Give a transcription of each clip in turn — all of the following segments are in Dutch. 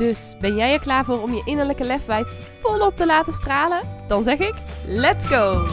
Dus ben jij er klaar voor om je innerlijke lefwijf volop te laten stralen? Dan zeg ik: let's go!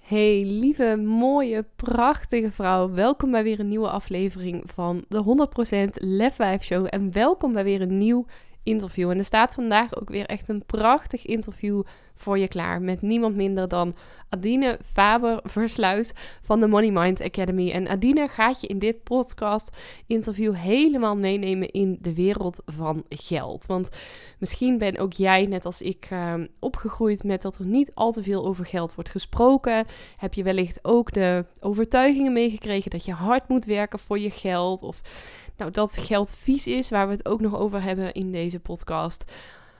Hey lieve, mooie, prachtige vrouw. Welkom bij weer een nieuwe aflevering van de 100% Lefwijf Show. En welkom bij weer een nieuw interview. En er staat vandaag ook weer echt een prachtig interview voor je klaar. Met niemand minder dan Adine Faber-Versluis van de Money Mind Academy. En Adine gaat je in dit podcast-interview helemaal meenemen in de wereld van geld. Want misschien ben ook jij, net als ik, ehm, opgegroeid met dat er niet al te veel over geld wordt gesproken. Heb je wellicht ook de overtuigingen meegekregen dat je hard moet werken voor je geld? Of nou, dat geld vies is, waar we het ook nog over hebben in deze podcast.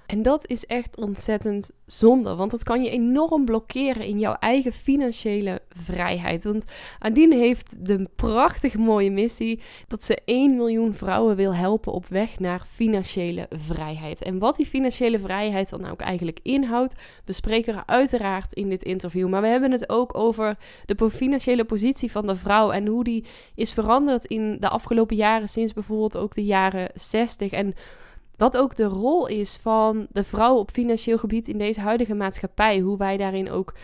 En dat is echt ontzettend zonde, want dat kan je enorm blokkeren in jouw eigen financiële vrijheid. Want Adine heeft de prachtig mooie missie dat ze 1 miljoen vrouwen wil helpen op weg naar financiële vrijheid. En wat die financiële vrijheid dan ook eigenlijk inhoudt, bespreken we uiteraard in dit interview. Maar we hebben het ook over de financiële positie van de vrouw en hoe die is veranderd in de afgelopen jaren, sinds bijvoorbeeld ook de jaren 60. En wat ook de rol is van de vrouw op financieel gebied in deze huidige maatschappij. Hoe wij daarin ook,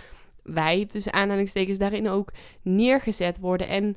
wij, dus aanhalingstekens, daarin ook neergezet worden. En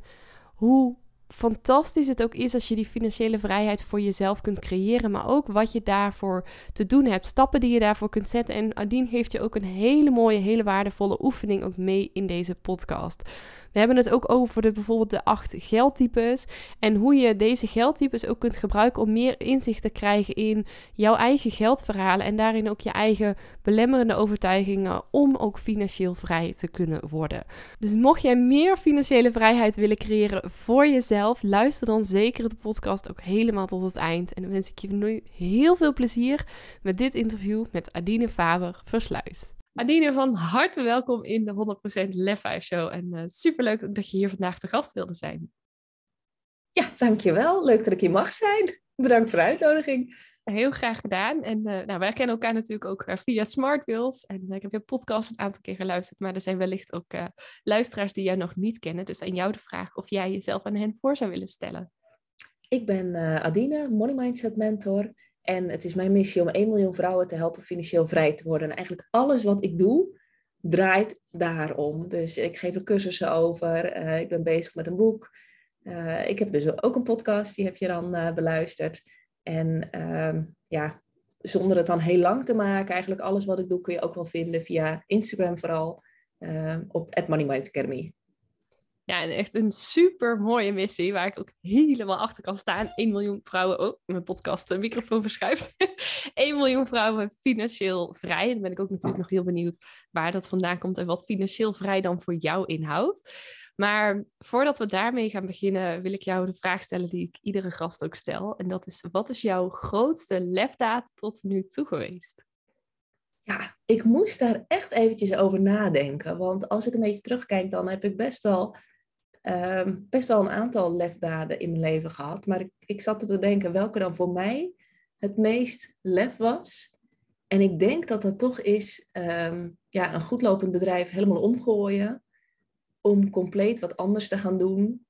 hoe fantastisch het ook is als je die financiële vrijheid voor jezelf kunt creëren, maar ook wat je daarvoor te doen hebt, stappen die je daarvoor kunt zetten. En Adine geeft je ook een hele mooie, hele waardevolle oefening ook mee in deze podcast. We hebben het ook over de, bijvoorbeeld de acht geldtypes. En hoe je deze geldtypes ook kunt gebruiken om meer inzicht te krijgen in jouw eigen geldverhalen. En daarin ook je eigen belemmerende overtuigingen om ook financieel vrij te kunnen worden. Dus mocht jij meer financiële vrijheid willen creëren voor jezelf, luister dan zeker de podcast ook helemaal tot het eind. En dan wens ik je nu heel veel plezier met dit interview met Adine Faber Versluis. Adine, van harte welkom in de 100% Lef Show. En uh, superleuk dat je hier vandaag te gast wilde zijn. Ja, dankjewel. Leuk dat ik hier mag zijn. Bedankt voor de uitnodiging. Heel graag gedaan. En uh, nou, wij kennen elkaar natuurlijk ook uh, via Smartwheels. En ik heb je podcast een aantal keer geluisterd. Maar er zijn wellicht ook luisteraars die jou nog niet kennen. Dus aan jou de vraag of jij jezelf aan hen voor zou willen stellen. Ik ben Adine, Money Mindset Mentor. En het is mijn missie om 1 miljoen vrouwen te helpen financieel vrij te worden. En eigenlijk alles wat ik doe, draait daarom. Dus ik geef er cursussen over. Uh, ik ben bezig met een boek. Uh, ik heb dus ook een podcast, die heb je dan uh, beluisterd. En ehm, ja, zonder het dan heel lang te maken, eigenlijk alles wat ik doe kun je ook wel vinden via Instagram vooral. op Money Mind Academy. Ja, echt een super mooie missie waar ik ook helemaal achter kan staan. 1 miljoen vrouwen, oh, mijn podcast, de microfoon verschuift. 1 miljoen vrouwen financieel vrij. En dan ben ik ook natuurlijk nog heel benieuwd waar dat vandaan komt en wat financieel vrij dan voor jou inhoudt. Maar voordat we daarmee gaan beginnen, wil ik jou de vraag stellen die ik iedere gast ook stel. En dat is, wat is jouw grootste lefdaad tot nu toe geweest? Ja, ik moest daar echt eventjes over nadenken. Want als ik een beetje terugkijk, dan heb ik best wel Ehm, best wel een aantal lefdaden in mijn leven gehad. Maar ik, ik zat te bedenken welke dan voor mij het meest lef was. En ik denk dat dat toch is um, ja, een goedlopend bedrijf helemaal omgooien. Om compleet wat anders te gaan doen.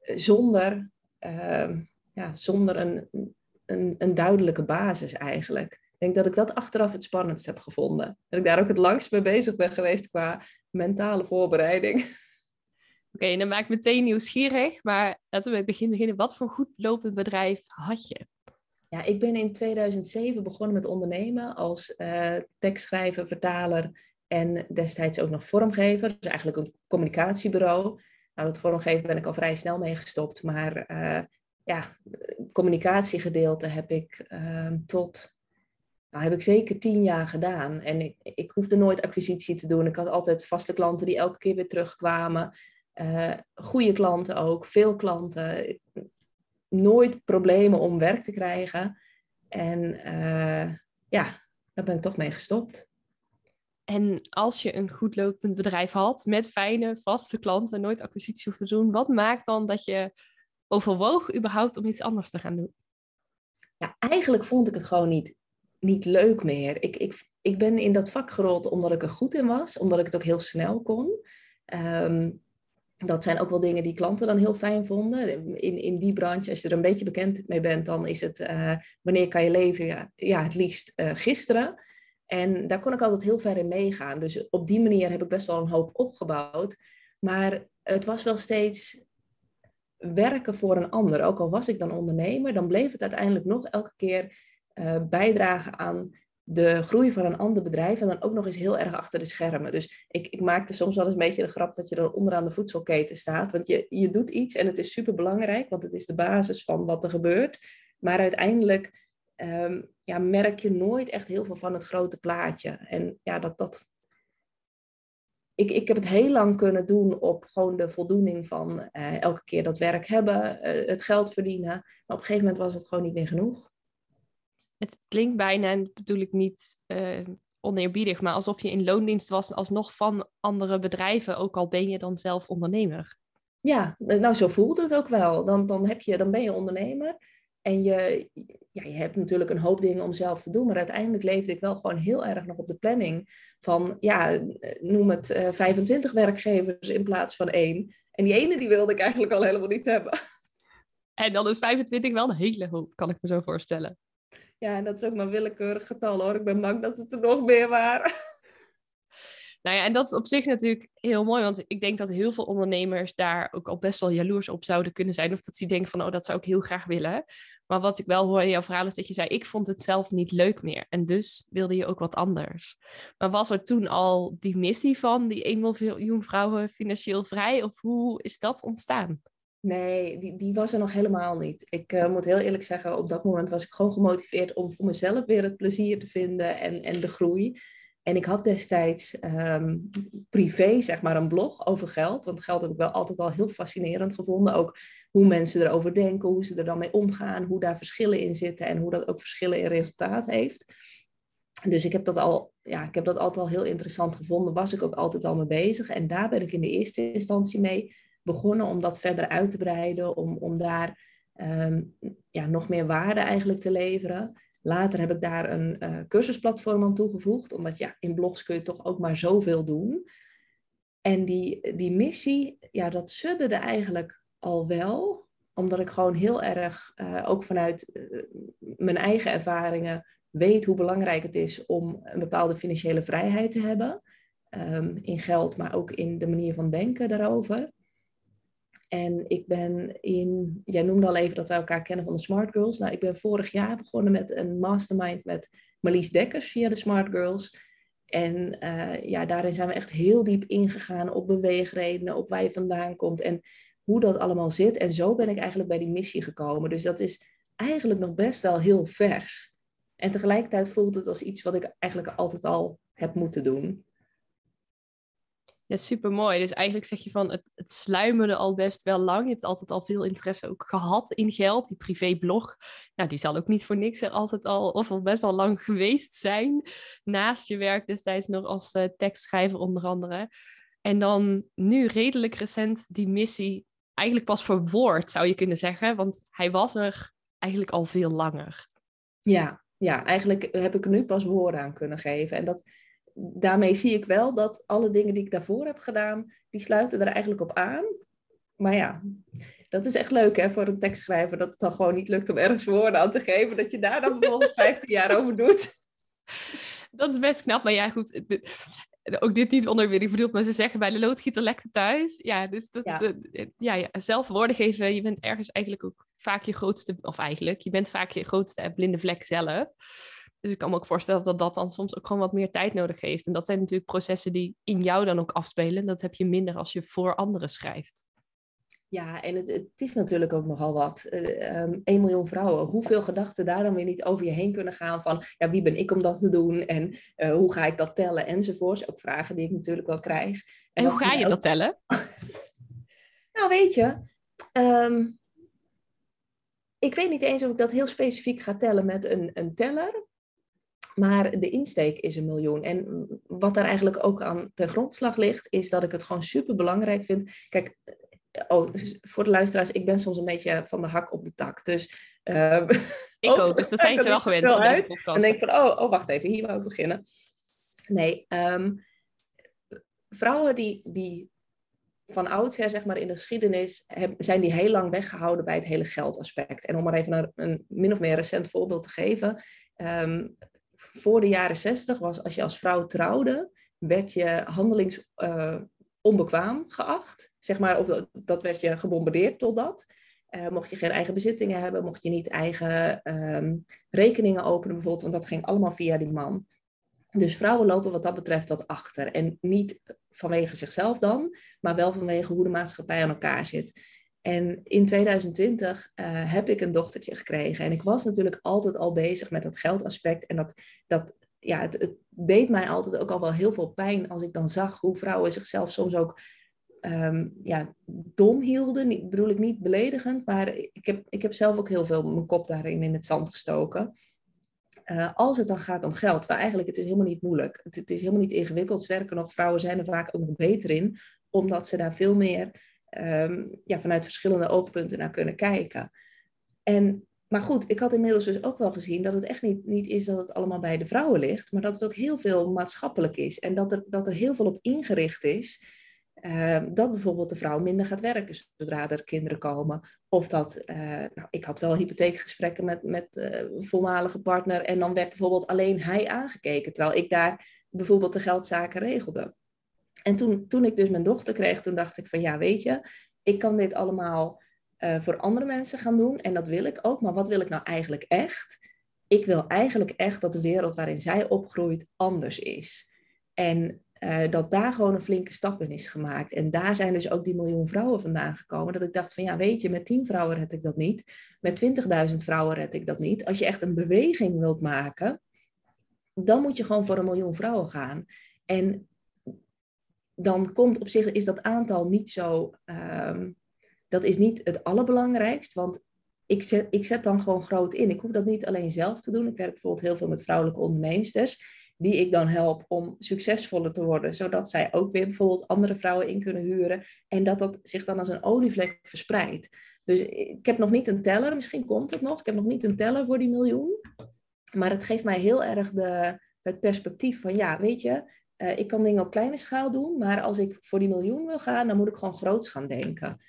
Zonder, uh, ja, zonder een, een, een duidelijke basis eigenlijk. Ik denk dat ik dat achteraf het spannendst heb gevonden. Dat ik daar ook het langst mee bezig ben geweest qua mentale voorbereiding. Oké, dan maak ik meteen nieuwsgierig. Maar laten we bij begin beginnen. Wat voor goed lopend bedrijf had je? Ja, ik ben in 2007 begonnen met ondernemen als uh, tekstschrijver, vertaler en destijds ook nog vormgever. Dus eigenlijk een communicatiebureau. Nou, dat vormgeven ben ik al vrij snel mee gestopt. Maar uh, ja, het communicatiegedeelte heb ik uh, tot, nou, heb ik zeker tien jaar gedaan. En ik, ik hoefde nooit acquisitie te doen. Ik had altijd vaste klanten die elke keer weer terugkwamen. Uh, goede klanten ook, veel klanten, nooit problemen om werk te krijgen. En uh, ja, daar ben ik toch mee gestopt. En als je een goed lopend bedrijf had met fijne, vaste klanten, nooit acquisitie hoeft te doen, wat maakt dan dat je overwoog überhaupt om iets anders te gaan doen? Ja, eigenlijk vond ik het gewoon niet, niet leuk meer. Ik, ik, ik ben in dat vak gerold omdat ik er goed in was, omdat ik het ook heel snel kon. Ehm, dat zijn ook wel dingen die klanten dan heel fijn vonden. In, in die branche, als je er een beetje bekend mee bent, dan is het uh, wanneer kan je leven? Ja, ja het liefst uh, gisteren. En daar kon ik altijd heel ver in meegaan. Dus op die manier heb ik best wel een hoop opgebouwd. Maar het was wel steeds werken voor een ander. Ook al was ik dan ondernemer, dan bleef het uiteindelijk nog elke keer uh, bijdragen aan de groei van een ander bedrijf en dan ook nog eens heel erg achter de schermen. Dus ik, ik maakte soms wel eens een beetje de grap dat je dan onderaan de voedselketen staat. Want je, je doet iets en het is super belangrijk, want het is de basis van wat er gebeurt. Maar uiteindelijk um, ja, merk je nooit echt heel veel van het grote plaatje. En ja, dat, dat, ik, ik heb het heel lang kunnen doen op gewoon de voldoening van uh, elke keer dat werk hebben, uh, het geld verdienen. Maar op een gegeven moment was het gewoon niet meer genoeg. Het klinkt bijna, en dat bedoel ik niet uh, oneerbiedig, maar alsof je in loondienst was alsnog van andere bedrijven, ook al ben je dan zelf ondernemer. Ja, nou zo voelt het ook wel. Dan, dan, heb je, dan ben je ondernemer en je, ja, je hebt natuurlijk een hoop dingen om zelf te doen, maar uiteindelijk leefde ik wel gewoon heel erg nog op de planning van, ja, noem het uh, 25 werkgevers in plaats van één. En die ene die wilde ik eigenlijk al helemaal niet hebben. En dan is 25 wel een hele hoop, kan ik me zo voorstellen. Ja, en dat is ook maar willekeurig getal hoor. Ik ben bang dat het er nog meer waren. Nou ja, en dat is op zich natuurlijk heel mooi, want ik denk dat heel veel ondernemers daar ook al best wel jaloers op zouden kunnen zijn. Of dat ze denken van, oh, dat zou ik heel graag willen. Maar wat ik wel hoor in jouw verhaal is dat je zei, ik vond het zelf niet leuk meer. En dus wilde je ook wat anders. Maar was er toen al die missie van die 1 miljoen vrouwen financieel vrij? Of hoe is dat ontstaan? Nee, die, die was er nog helemaal niet. Ik uh, moet heel eerlijk zeggen, op dat moment was ik gewoon gemotiveerd om voor mezelf weer het plezier te vinden en, en de groei. En ik had destijds um, privé, zeg maar, een blog over geld. Want geld heb ik wel altijd al heel fascinerend gevonden. Ook hoe mensen erover denken, hoe ze er dan mee omgaan, hoe daar verschillen in zitten en hoe dat ook verschillen in resultaat heeft. Dus ik heb dat al, ja, ik heb dat altijd al heel interessant gevonden. Was ik ook altijd al mee bezig. En daar ben ik in de eerste instantie mee begonnen om dat verder uit te breiden, om, om daar um, ja, nog meer waarde eigenlijk te leveren. Later heb ik daar een uh, cursusplatform aan toegevoegd, omdat ja, in blogs kun je toch ook maar zoveel doen. En die, die missie, ja, dat sudderde eigenlijk al wel, omdat ik gewoon heel erg, uh, ook vanuit uh, mijn eigen ervaringen, weet hoe belangrijk het is om een bepaalde financiële vrijheid te hebben. Um, in geld, maar ook in de manier van denken daarover. En ik ben in, jij noemde al even dat wij elkaar kennen van de Smart Girls. Nou, ik ben vorig jaar begonnen met een mastermind met Marlies Dekkers via de Smart Girls. En uh, ja, daarin zijn we echt heel diep ingegaan op beweegredenen, op waar je vandaan komt en hoe dat allemaal zit. En zo ben ik eigenlijk bij die missie gekomen. Dus dat is eigenlijk nog best wel heel vers. En tegelijkertijd voelt het als iets wat ik eigenlijk altijd al heb moeten doen. Ja, super mooi. Dus eigenlijk zeg je van het, het sluimerde al best wel lang. Je hebt altijd al veel interesse ook gehad in geld. Die privéblog, nou, die zal ook niet voor niks er altijd al of al best wel lang geweest zijn. Naast je werk destijds nog als uh, tekstschrijver onder andere. En dan nu redelijk recent die missie eigenlijk pas verwoord, zou je kunnen zeggen. Want hij was er eigenlijk al veel langer. Ja, ja, eigenlijk heb ik nu pas woorden aan kunnen geven. En dat, daarmee zie ik wel dat alle dingen die ik daarvoor heb gedaan, die sluiten er eigenlijk op aan. Maar ja, dat is echt leuk hè, voor een tekstschrijver, dat het dan gewoon niet lukt om ergens woorden aan te geven, dat je daar dan bijvoorbeeld 15 jaar over doet. Dat is best knap, maar ja, goed. Ook dit niet bedoeld, maar ze zeggen bij de loodgieter lekte thuis. Ja, dus dat, ja. Uh, ja, ja, zelf woorden geven, je bent ergens eigenlijk ook vaak je grootste, of eigenlijk, je bent vaak je grootste blinde vlek zelf. Dus ik kan me ook voorstellen dat dat dan soms ook gewoon wat meer tijd nodig heeft. En dat zijn natuurlijk processen die in jou dan ook afspelen. Dat heb je minder als je voor anderen schrijft. Ja, en het, het is natuurlijk ook nogal wat. Uh, um, 1 miljoen vrouwen. Hoeveel gedachten daar dan weer niet over je heen kunnen gaan van... ja, wie ben ik om dat te doen? En uh, hoe ga ik dat tellen? Enzovoorts. Ook vragen die ik natuurlijk wel krijg. En, en hoe ga je ook... dat tellen? nou, weet je... Um, ik weet niet eens of ik dat heel specifiek ga tellen met een, een teller. Maar de insteek is een miljoen. En wat daar eigenlijk ook aan ten grondslag ligt, is dat ik het gewoon super belangrijk vind. Kijk, oh, voor de luisteraars, ik ben soms een beetje van de hak op de tak. Dus, uh, ik ook, dus dat zijn ze wel gewend van deze podcast. En denk van, oh, oh, wacht even, hier wou ik beginnen. Nee, um, vrouwen die, die van oudsher, zeg maar, in de geschiedenis zijn die heel lang weggehouden bij het hele geldaspect. En om maar even een, een min of meer recent voorbeeld te geven. Um, voor de jaren zestig was als je als vrouw trouwde, werd je handelings uh, onbekwaam geacht. Zeg maar, of dat, werd je gebombardeerd tot dat. Uh, mocht je geen eigen bezittingen hebben, mocht je niet eigen um, rekeningen openen bijvoorbeeld, want dat ging allemaal via die man. Dus vrouwen lopen wat dat betreft wat achter. En niet vanwege zichzelf dan, maar wel vanwege hoe de maatschappij aan elkaar zit. En in 2020 uh, heb ik een dochtertje gekregen. En ik was natuurlijk altijd al bezig met dat geldaspect. En dat, dat ja, het, het, deed mij altijd ook al wel heel veel pijn als ik dan zag hoe vrouwen zichzelf soms ook um, ja, dom hielden. Niet, bedoel ik niet beledigend, maar ik heb, ik heb zelf ook heel veel mijn kop daarin in het zand gestoken. Uh, als het dan gaat om geld, waar eigenlijk het is helemaal niet moeilijk. Het, het, is helemaal niet ingewikkeld. Sterker nog, vrouwen zijn er vaak ook nog beter in, omdat ze daar veel meer um, ja, vanuit verschillende oogpunten naar kunnen kijken. En, maar goed, ik had inmiddels dus ook wel gezien dat het echt niet, niet is dat het allemaal bij de vrouwen ligt, maar dat het ook heel veel maatschappelijk is en dat er, dat er heel veel op ingericht is. Uh, dat bijvoorbeeld de vrouw minder gaat werken zodra er kinderen komen. Of dat, uh, nou, ik had wel hypotheekgesprekken met, met uh, een voormalige partner en dan werd bijvoorbeeld alleen hij aangekeken, terwijl ik daar bijvoorbeeld de geldzaken regelde. En toen, toen ik dus mijn dochter kreeg, toen dacht ik van ja, weet je, ik kan dit allemaal uh, voor andere mensen gaan doen en dat wil ik ook. Maar wat wil ik nou eigenlijk echt? Ik wil eigenlijk echt dat de wereld waarin zij opgroeit anders is. En uh, dat daar gewoon een flinke stap in is gemaakt. En daar zijn dus ook die miljoen vrouwen vandaan gekomen. Dat ik dacht van ja, weet je, met tien vrouwen red ik dat niet. Met 20.000 vrouwen red ik dat niet. Als je echt een beweging wilt maken, dan moet je gewoon voor een miljoen vrouwen gaan. En dan komt op zich, is dat aantal niet zo, um, dat is niet het allerbelangrijkst, want ik zet, ik zet dan gewoon groot in. Ik hoef dat niet alleen zelf te doen. Ik werk bijvoorbeeld heel veel met vrouwelijke onderneemsters, die ik dan help om succesvoller te worden, zodat zij ook weer bijvoorbeeld andere vrouwen in kunnen huren en dat dat zich dan als een olievlek verspreidt. Dus ik heb nog niet een teller, misschien komt het nog. Ik heb nog niet een teller voor die miljoen. Maar het geeft mij heel erg de, het perspectief van, ja, weet je, uh, ik kan dingen op kleine schaal doen, maar als ik voor die miljoen wil gaan, dan moet ik gewoon groots gaan denken.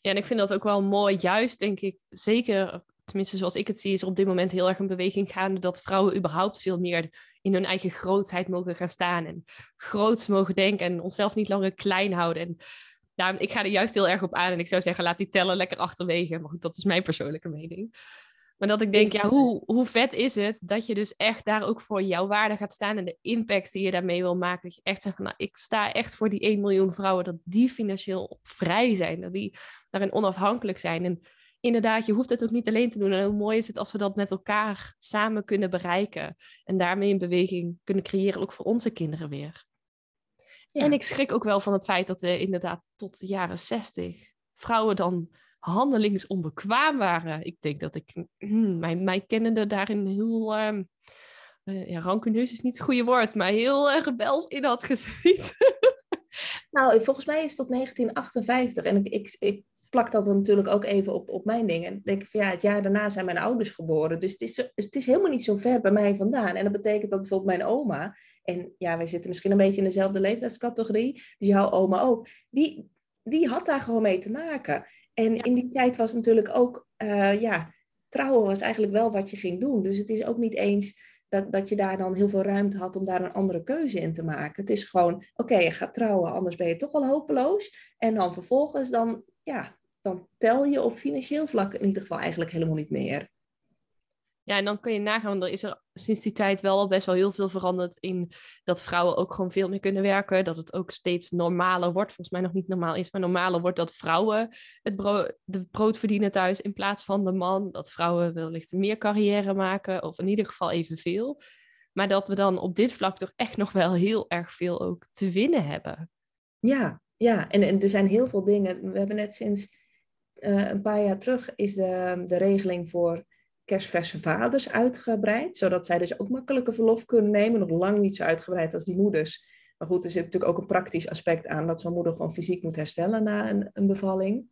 Ja, en ik vind dat ook wel mooi, juist denk ik, zeker, tenminste zoals ik het zie, is er op dit moment heel erg een beweging gaande dat vrouwen überhaupt veel meer in hun eigen grootsheid mogen gaan staan en groots mogen denken en onszelf niet langer klein houden. En ja, ik ga er juist heel erg op aan en ik zou zeggen, laat die tellen lekker achterwege. Maar dat is mijn persoonlijke mening. Maar dat ik denk, ja, hoe, hoe vet is het dat je dus echt daar ook voor jouw waarde gaat staan en de impact die je daarmee wil maken. Dat je echt zegt, nou, ik sta echt voor die 1 miljoen vrouwen, dat die financieel vrij zijn, dat die daarin onafhankelijk zijn. En inderdaad, je hoeft het ook niet alleen te doen. En hoe mooi is het als we dat met elkaar samen kunnen bereiken en daarmee een beweging kunnen creëren, ook voor onze kinderen weer. Ja. En ik schrik ook wel van het feit dat er inderdaad tot de jaren 60 vrouwen dan handelingsonbekwaam waren. Ik denk dat ik hmm, mijn, mijn kennende daarin heel... Uh, ja, is niet het goede woord, maar heel uh, rebels in had gezien. nou, volgens mij is het tot 1958. En ik, ik, ik plak dat natuurlijk ook even op, op mijn dingen. En denk van ja, het jaar daarna zijn mijn ouders geboren. Dus het is, het is helemaal niet zo ver bij mij vandaan. En dat betekent dat bijvoorbeeld mijn oma, en ja, wij zitten misschien een beetje in dezelfde leeftijdscategorie, dus jouw oma ook, die, die had daar gewoon mee te maken. En in die tijd was natuurlijk ook, uh, ja, trouwen was eigenlijk wel wat je ging doen. Dus het is ook niet eens dat, dat je daar dan heel veel ruimte had om daar een andere keuze in te maken. Het is gewoon, oké, je gaat trouwen, anders ben je toch wel hopeloos. En dan vervolgens, dan, ja, dan tel je op financieel vlak in ieder geval eigenlijk helemaal niet meer. Ja, en dan kun je nagaan, er is er sinds die tijd wel al best wel heel veel veranderd in dat vrouwen ook gewoon veel meer kunnen werken. Dat het ook steeds normaler wordt. Volgens mij nog niet normaal is, maar normaler wordt dat vrouwen het brood, verdienen thuis in plaats van de man. Dat vrouwen wellicht meer carrière maken, of in ieder geval evenveel. Maar dat we dan op dit vlak toch echt nog wel heel erg veel ook te winnen hebben. Ja, ja. En, er zijn heel veel dingen. We hebben net sinds uh, een paar jaar terug is de, de regeling voor kerstverse vaders uitgebreid, zodat zij dus ook makkelijker verlof kunnen nemen. Nog lang niet zo uitgebreid als die moeders. Maar goed, er zit natuurlijk ook een praktisch aspect aan dat zo'n moeder gewoon fysiek moet herstellen na een, een bevalling.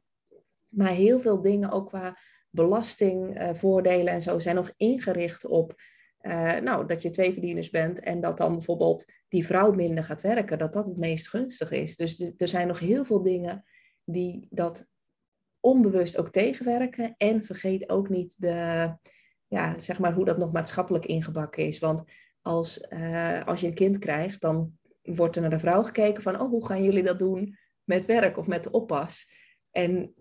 Maar heel veel dingen, ook qua belastingvoordelen en zo, zijn nog ingericht op uh, nou, dat je twee verdieners bent en dat dan bijvoorbeeld die vrouw minder gaat werken, dat dat het meest gunstig is. Dus er zijn nog heel veel dingen die dat onbewust ook tegenwerken. En vergeet ook niet de, ja, zeg maar hoe dat nog maatschappelijk ingebakken is. Want als, uh, als je een kind krijgt, dan wordt er naar de vrouw gekeken van, oh, hoe gaan jullie dat doen met werk of met de oppas? En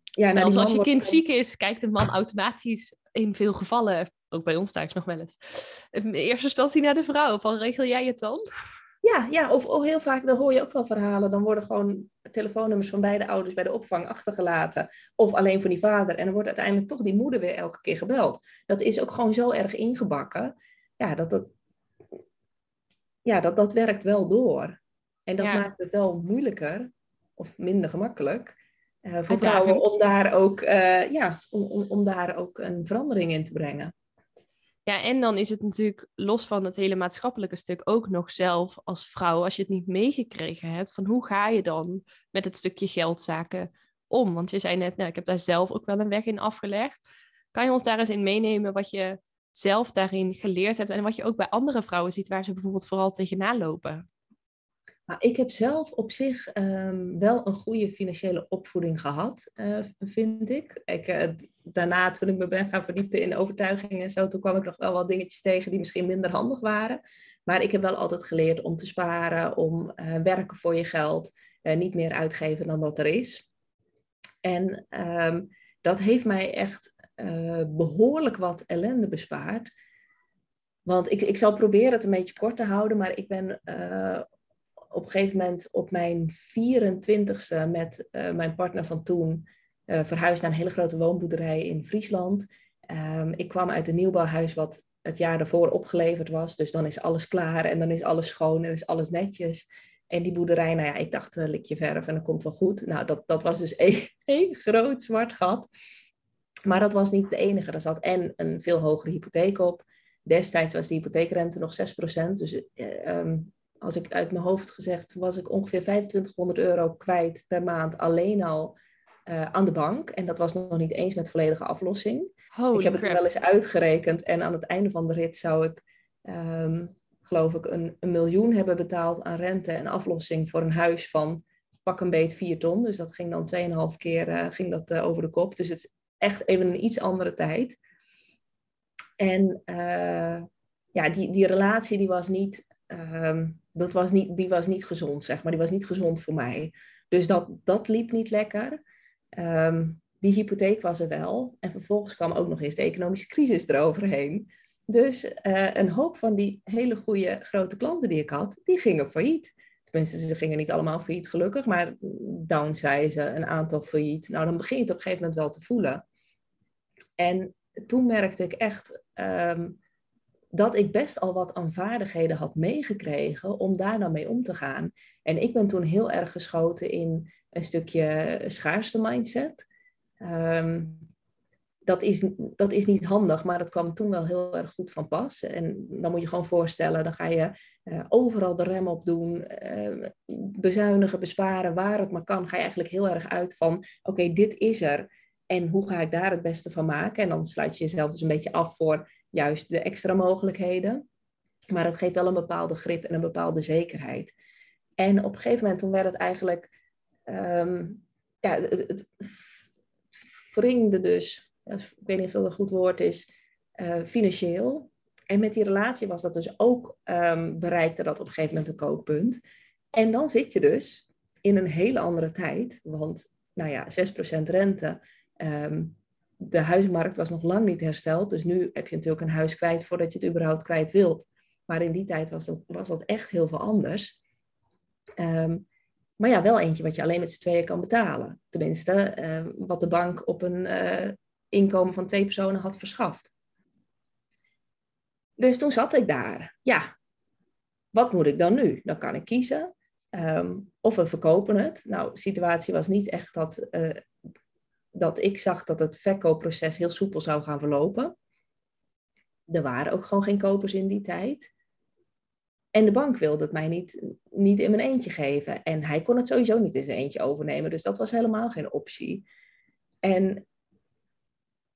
ja, nou, als je kind ziek is, kijkt de man automatisch in veel gevallen, ook bij ons thuis nog wel eens, in eerste instantie naar de vrouw. Van regel jij het dan? Ja, ja of, of heel vaak, dan hoor je ook wel verhalen. Dan worden gewoon telefoonnummers van beide ouders bij de opvang achtergelaten. Of alleen voor die vader. En dan wordt uiteindelijk toch die moeder weer elke keer gebeld. Dat is ook gewoon zo erg ingebakken. Ja, dat, dat, ja, dat, dat werkt wel door. En dat maakt het wel moeilijker of minder gemakkelijk uh, voor vrouwen om daar, ook, uh, ja, om, om, om daar ook een verandering in te brengen. Ja, en dan is het natuurlijk los van het hele maatschappelijke stuk ook nog zelf als vrouw, als je het niet meegekregen hebt, van hoe ga je dan met het stukje geldzaken om? Want je zei net, nou, ik heb daar zelf ook wel een weg in afgelegd. Kan je ons daar eens in meenemen wat je zelf daarin geleerd hebt en wat je ook bij andere vrouwen ziet waar ze bijvoorbeeld vooral tegenaan lopen? Nou, ik heb zelf op zich um, wel een goede financiële opvoeding gehad, uh, vind ik. ik uh, daarna, toen ik me ben gaan verdiepen in overtuigingen en zo, toen kwam ik nog wel wat dingetjes tegen die misschien minder handig waren. Maar ik heb wel altijd geleerd om te sparen, om uh, werken voor je geld, niet meer uitgeven dan dat er is. En um, dat heeft mij echt behoorlijk wat ellende bespaard. Want ik, ik zal proberen het een beetje kort te houden, maar ik ben op een gegeven moment op mijn 24ste met uh, mijn partner van toen uh, verhuisd naar een hele grote woonboerderij in Friesland. Um, ik kwam uit een nieuwbouwhuis wat het jaar daarvoor opgeleverd was. Dus dan is alles klaar en dan is alles schoon en is alles netjes. En die boerderij, nou ja, ik dacht, uh, lik je verf en dat komt wel goed. Nou, dat, dat was dus één, groot zwart gat. Maar dat was niet de enige. Er zat en een veel hogere hypotheek op. Destijds was de hypotheekrente nog 6%. Dus um, als ik uit mijn hoofd gezegd, was ik ongeveer 2500 euro kwijt per maand alleen al uh, aan de bank. En dat was nog niet eens met volledige aflossing. Holy ik heb crap. het wel eens uitgerekend en aan het einde van de rit zou ik, um, geloof ik, een, een, miljoen hebben betaald aan rente en aflossing voor een huis van pak een beet 4 ton. Dus dat ging dan 2,5 keer uh, ging dat, uh, over de kop. Dus het is echt even een iets andere tijd. En ja, die, die relatie die was niet um, dat was niet, die was niet gezond, zeg maar. Die was niet gezond voor mij. Dus dat, dat liep niet lekker. Um, die hypotheek was er wel. En vervolgens kwam ook nog eens de economische crisis eroverheen. Dus uh, een hoop van die hele goede grote klanten die ik had, die gingen failliet. Tenminste, ze gingen niet allemaal failliet gelukkig, maar downsizen, een aantal failliet. Nou, dan begin je het op een gegeven moment wel te voelen. En toen merkte ik echt, um, dat ik best al wat aan vaardigheden had meegekregen om daar dan mee om te gaan. En ik ben toen heel erg geschoten in een stukje schaarste mindset. Um, dat, is, dat is niet handig, maar dat kwam toen wel heel erg goed van pas. En dan moet je gewoon voorstellen, dan ga je uh, overal de rem op doen, uh, bezuinigen, besparen, waar het maar kan. Ga je eigenlijk heel erg uit van, oké, dit is er. En hoe ga ik daar het beste van maken? En dan sluit je jezelf dus een beetje af voor juist de extra mogelijkheden. Maar het geeft wel een bepaalde grip en een bepaalde zekerheid. En op een gegeven moment toen werd het eigenlijk, um, ja, het, het dus, ik weet niet of dat een goed woord is, uh, financieel. En met die relatie was dat dus ook, um, bereikte dat op een gegeven moment een kookpunt. En dan zit je dus in een hele andere tijd, want nou ja, 6% rente, um, de huismarkt was nog lang niet hersteld. Dus nu heb je natuurlijk een huis kwijt voordat je het überhaupt kwijt wilt. Maar in die tijd was dat, was dat echt heel veel anders. Um, maar ja, wel eentje wat je alleen met z'n tweeën kan betalen. Tenminste, uh, wat de bank op een uh, inkomen van twee personen had verschaft. Dus toen zat ik daar. Ja, wat moet ik dan nu? Dan kan ik kiezen. Um, of we verkopen het. Nou, de situatie was niet echt dat uh, dat ik zag dat het verkoopproces heel soepel zou gaan verlopen. Er waren ook gewoon geen kopers in die tijd. En de bank wilde het mij niet, niet in mijn eentje geven. En hij kon het sowieso niet in zijn eentje overnemen. Dus dat was helemaal geen optie. En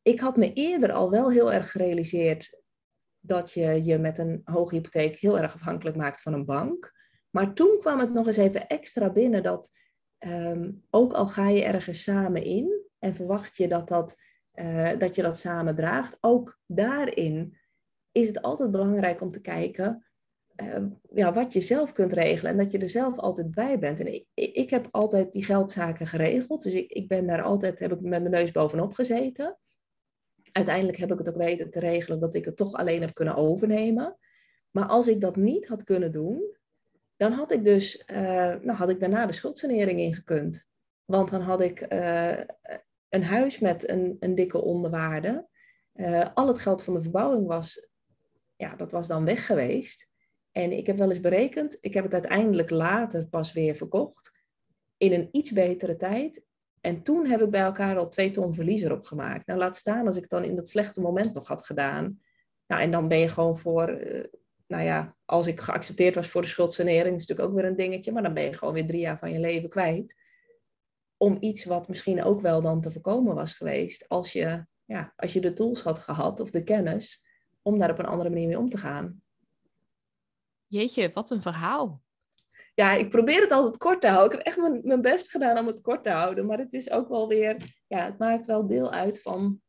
ik had me eerder al wel heel erg gerealiseerd dat je je met een hoge hypotheek heel erg afhankelijk maakt van een bank. Maar toen kwam het nog eens even extra binnen dat ehm, ook al ga je ergens samen in en verwacht je dat, dat, uh, dat je dat samen draagt, ook daarin is het altijd belangrijk om te kijken uh, ja, wat je zelf kunt regelen en dat je er zelf altijd bij bent. En ik, ik heb altijd die geldzaken geregeld, dus ik, ik ben daar altijd, heb ik met mijn neus bovenop gezeten. Uiteindelijk heb ik het ook weten te regelen dat ik het toch alleen heb kunnen overnemen. Maar als ik dat niet had kunnen doen, dan had ik dus, uh, nou had ik daarna de schuldsanering ingekund. Want dan had ik uh, een huis met een, een dikke onderwaarde. Uh, al het geld van de verbouwing was, ja, dat was dan weg geweest. En ik heb wel eens berekend, ik heb het uiteindelijk later pas weer verkocht. In een iets betere tijd. En toen heb ik bij elkaar al twee ton verlies erop gemaakt. Nou, laat staan als ik dan in dat slechte moment nog had gedaan. Nou, en dan ben je gewoon voor, uh, nou ja, als ik geaccepteerd was voor de schuldsanering, is natuurlijk ook weer een dingetje, maar dan ben je gewoon weer drie jaar van je leven kwijt. Om iets wat misschien ook wel dan te voorkomen was geweest, als je, ja, als je de tools had gehad of de kennis, om daar op een andere manier mee om te gaan. Jeetje, wat een verhaal. Ja, ik probeer het altijd kort te houden. Ik heb echt mijn, mijn best gedaan om het kort te houden. Maar het is ook wel weer, ja, het maakt wel deel uit van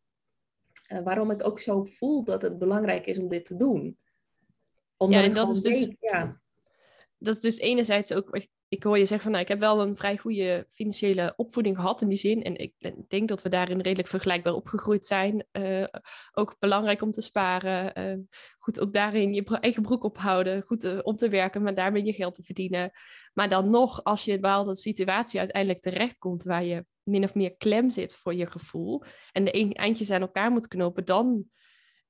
uh, waarom ik ook zo voel dat het belangrijk is om dit te doen. Omdat ja, en dat is dus. Ja. Dat is dus enerzijds ook ik hoor je zeggen van, nou, ik heb wel een vrij goede financiële opvoeding gehad in die zin. En ik denk dat we daarin redelijk vergelijkbaar opgegroeid zijn. Uh, ook belangrijk om te sparen. Uh, goed, ook daarin je eigen broek ophouden. Goed uh, om te werken, maar daarmee je geld te verdienen. Maar dan nog, als je in bepaalde situatie uiteindelijk terechtkomt waar je min of meer klem zit voor je gevoel. En de eindjes aan elkaar moet knopen, dan,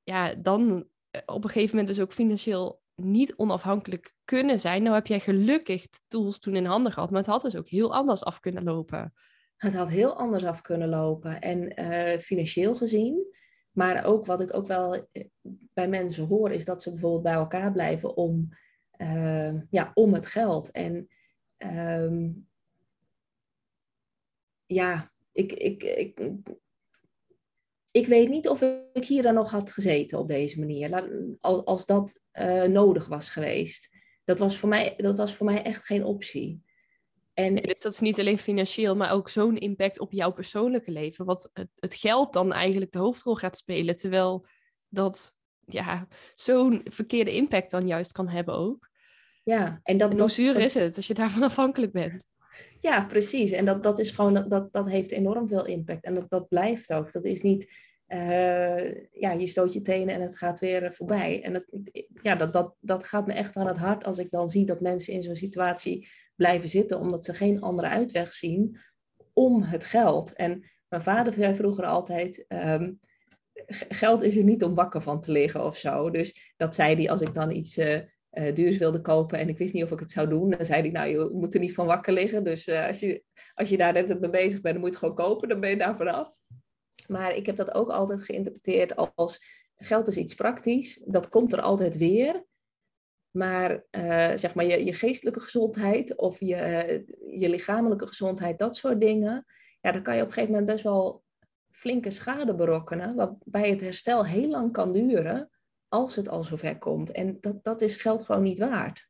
ja, dan op een gegeven moment dus ook financieel niet onafhankelijk kunnen zijn. Nou heb jij gelukkig de tools toen in handen gehad, maar het had dus ook heel anders af kunnen lopen. Het had heel anders af kunnen lopen. En uh, financieel gezien, maar ook wat ik ook wel eh, bij mensen hoor, is dat ze bijvoorbeeld bij elkaar blijven om, uh, ja, om het geld. En um, ja, ik, ik, ik, ik weet niet of ik hier dan nog had gezeten op deze manier, als, als dat uh, nodig was geweest. Dat was, voor mij, dat was voor mij echt geen optie. En nee, dat is niet alleen financieel, maar ook zo'n impact op jouw persoonlijke leven. Wat het, het, geld dan eigenlijk de hoofdrol gaat spelen, terwijl dat ja, zo'n verkeerde impact dan juist kan hebben ook. Ja, en, dat, en hoe zuur is het als je daarvan afhankelijk bent? Ja, precies. En dat, dat is gewoon, dat, dat heeft enorm veel impact. En dat, dat blijft ook. Dat is niet, uh, ja, je stoot je tenen en het gaat weer voorbij. En dat, ja, dat, dat, dat gaat me echt aan het hart als ik dan zie dat mensen in zo'n situatie blijven zitten, omdat ze geen andere uitweg zien om het geld. En mijn vader zei vroeger altijd. Um, geld is er niet om wakker van te liggen of zo. Dus dat zei hij als ik dan iets uh, uh, duurs wilde kopen en ik wist niet of ik het zou doen. Dan zei hij, nou, je moet er niet van wakker liggen. Dus uh, als, je, als je daar net mee bezig bent, dan moet je het gewoon kopen. Dan ben je daar vanaf. Maar ik heb dat ook altijd geïnterpreteerd als geld is iets praktisch. Dat komt er altijd weer. Maar uh, zeg maar je, je geestelijke gezondheid of je, je lichamelijke gezondheid, dat soort dingen. Ja, dan kan je op een gegeven moment best wel flinke schade berokkenen. Waarbij het herstel heel lang kan duren als het al zover komt. En dat, dat is geld gewoon niet waard.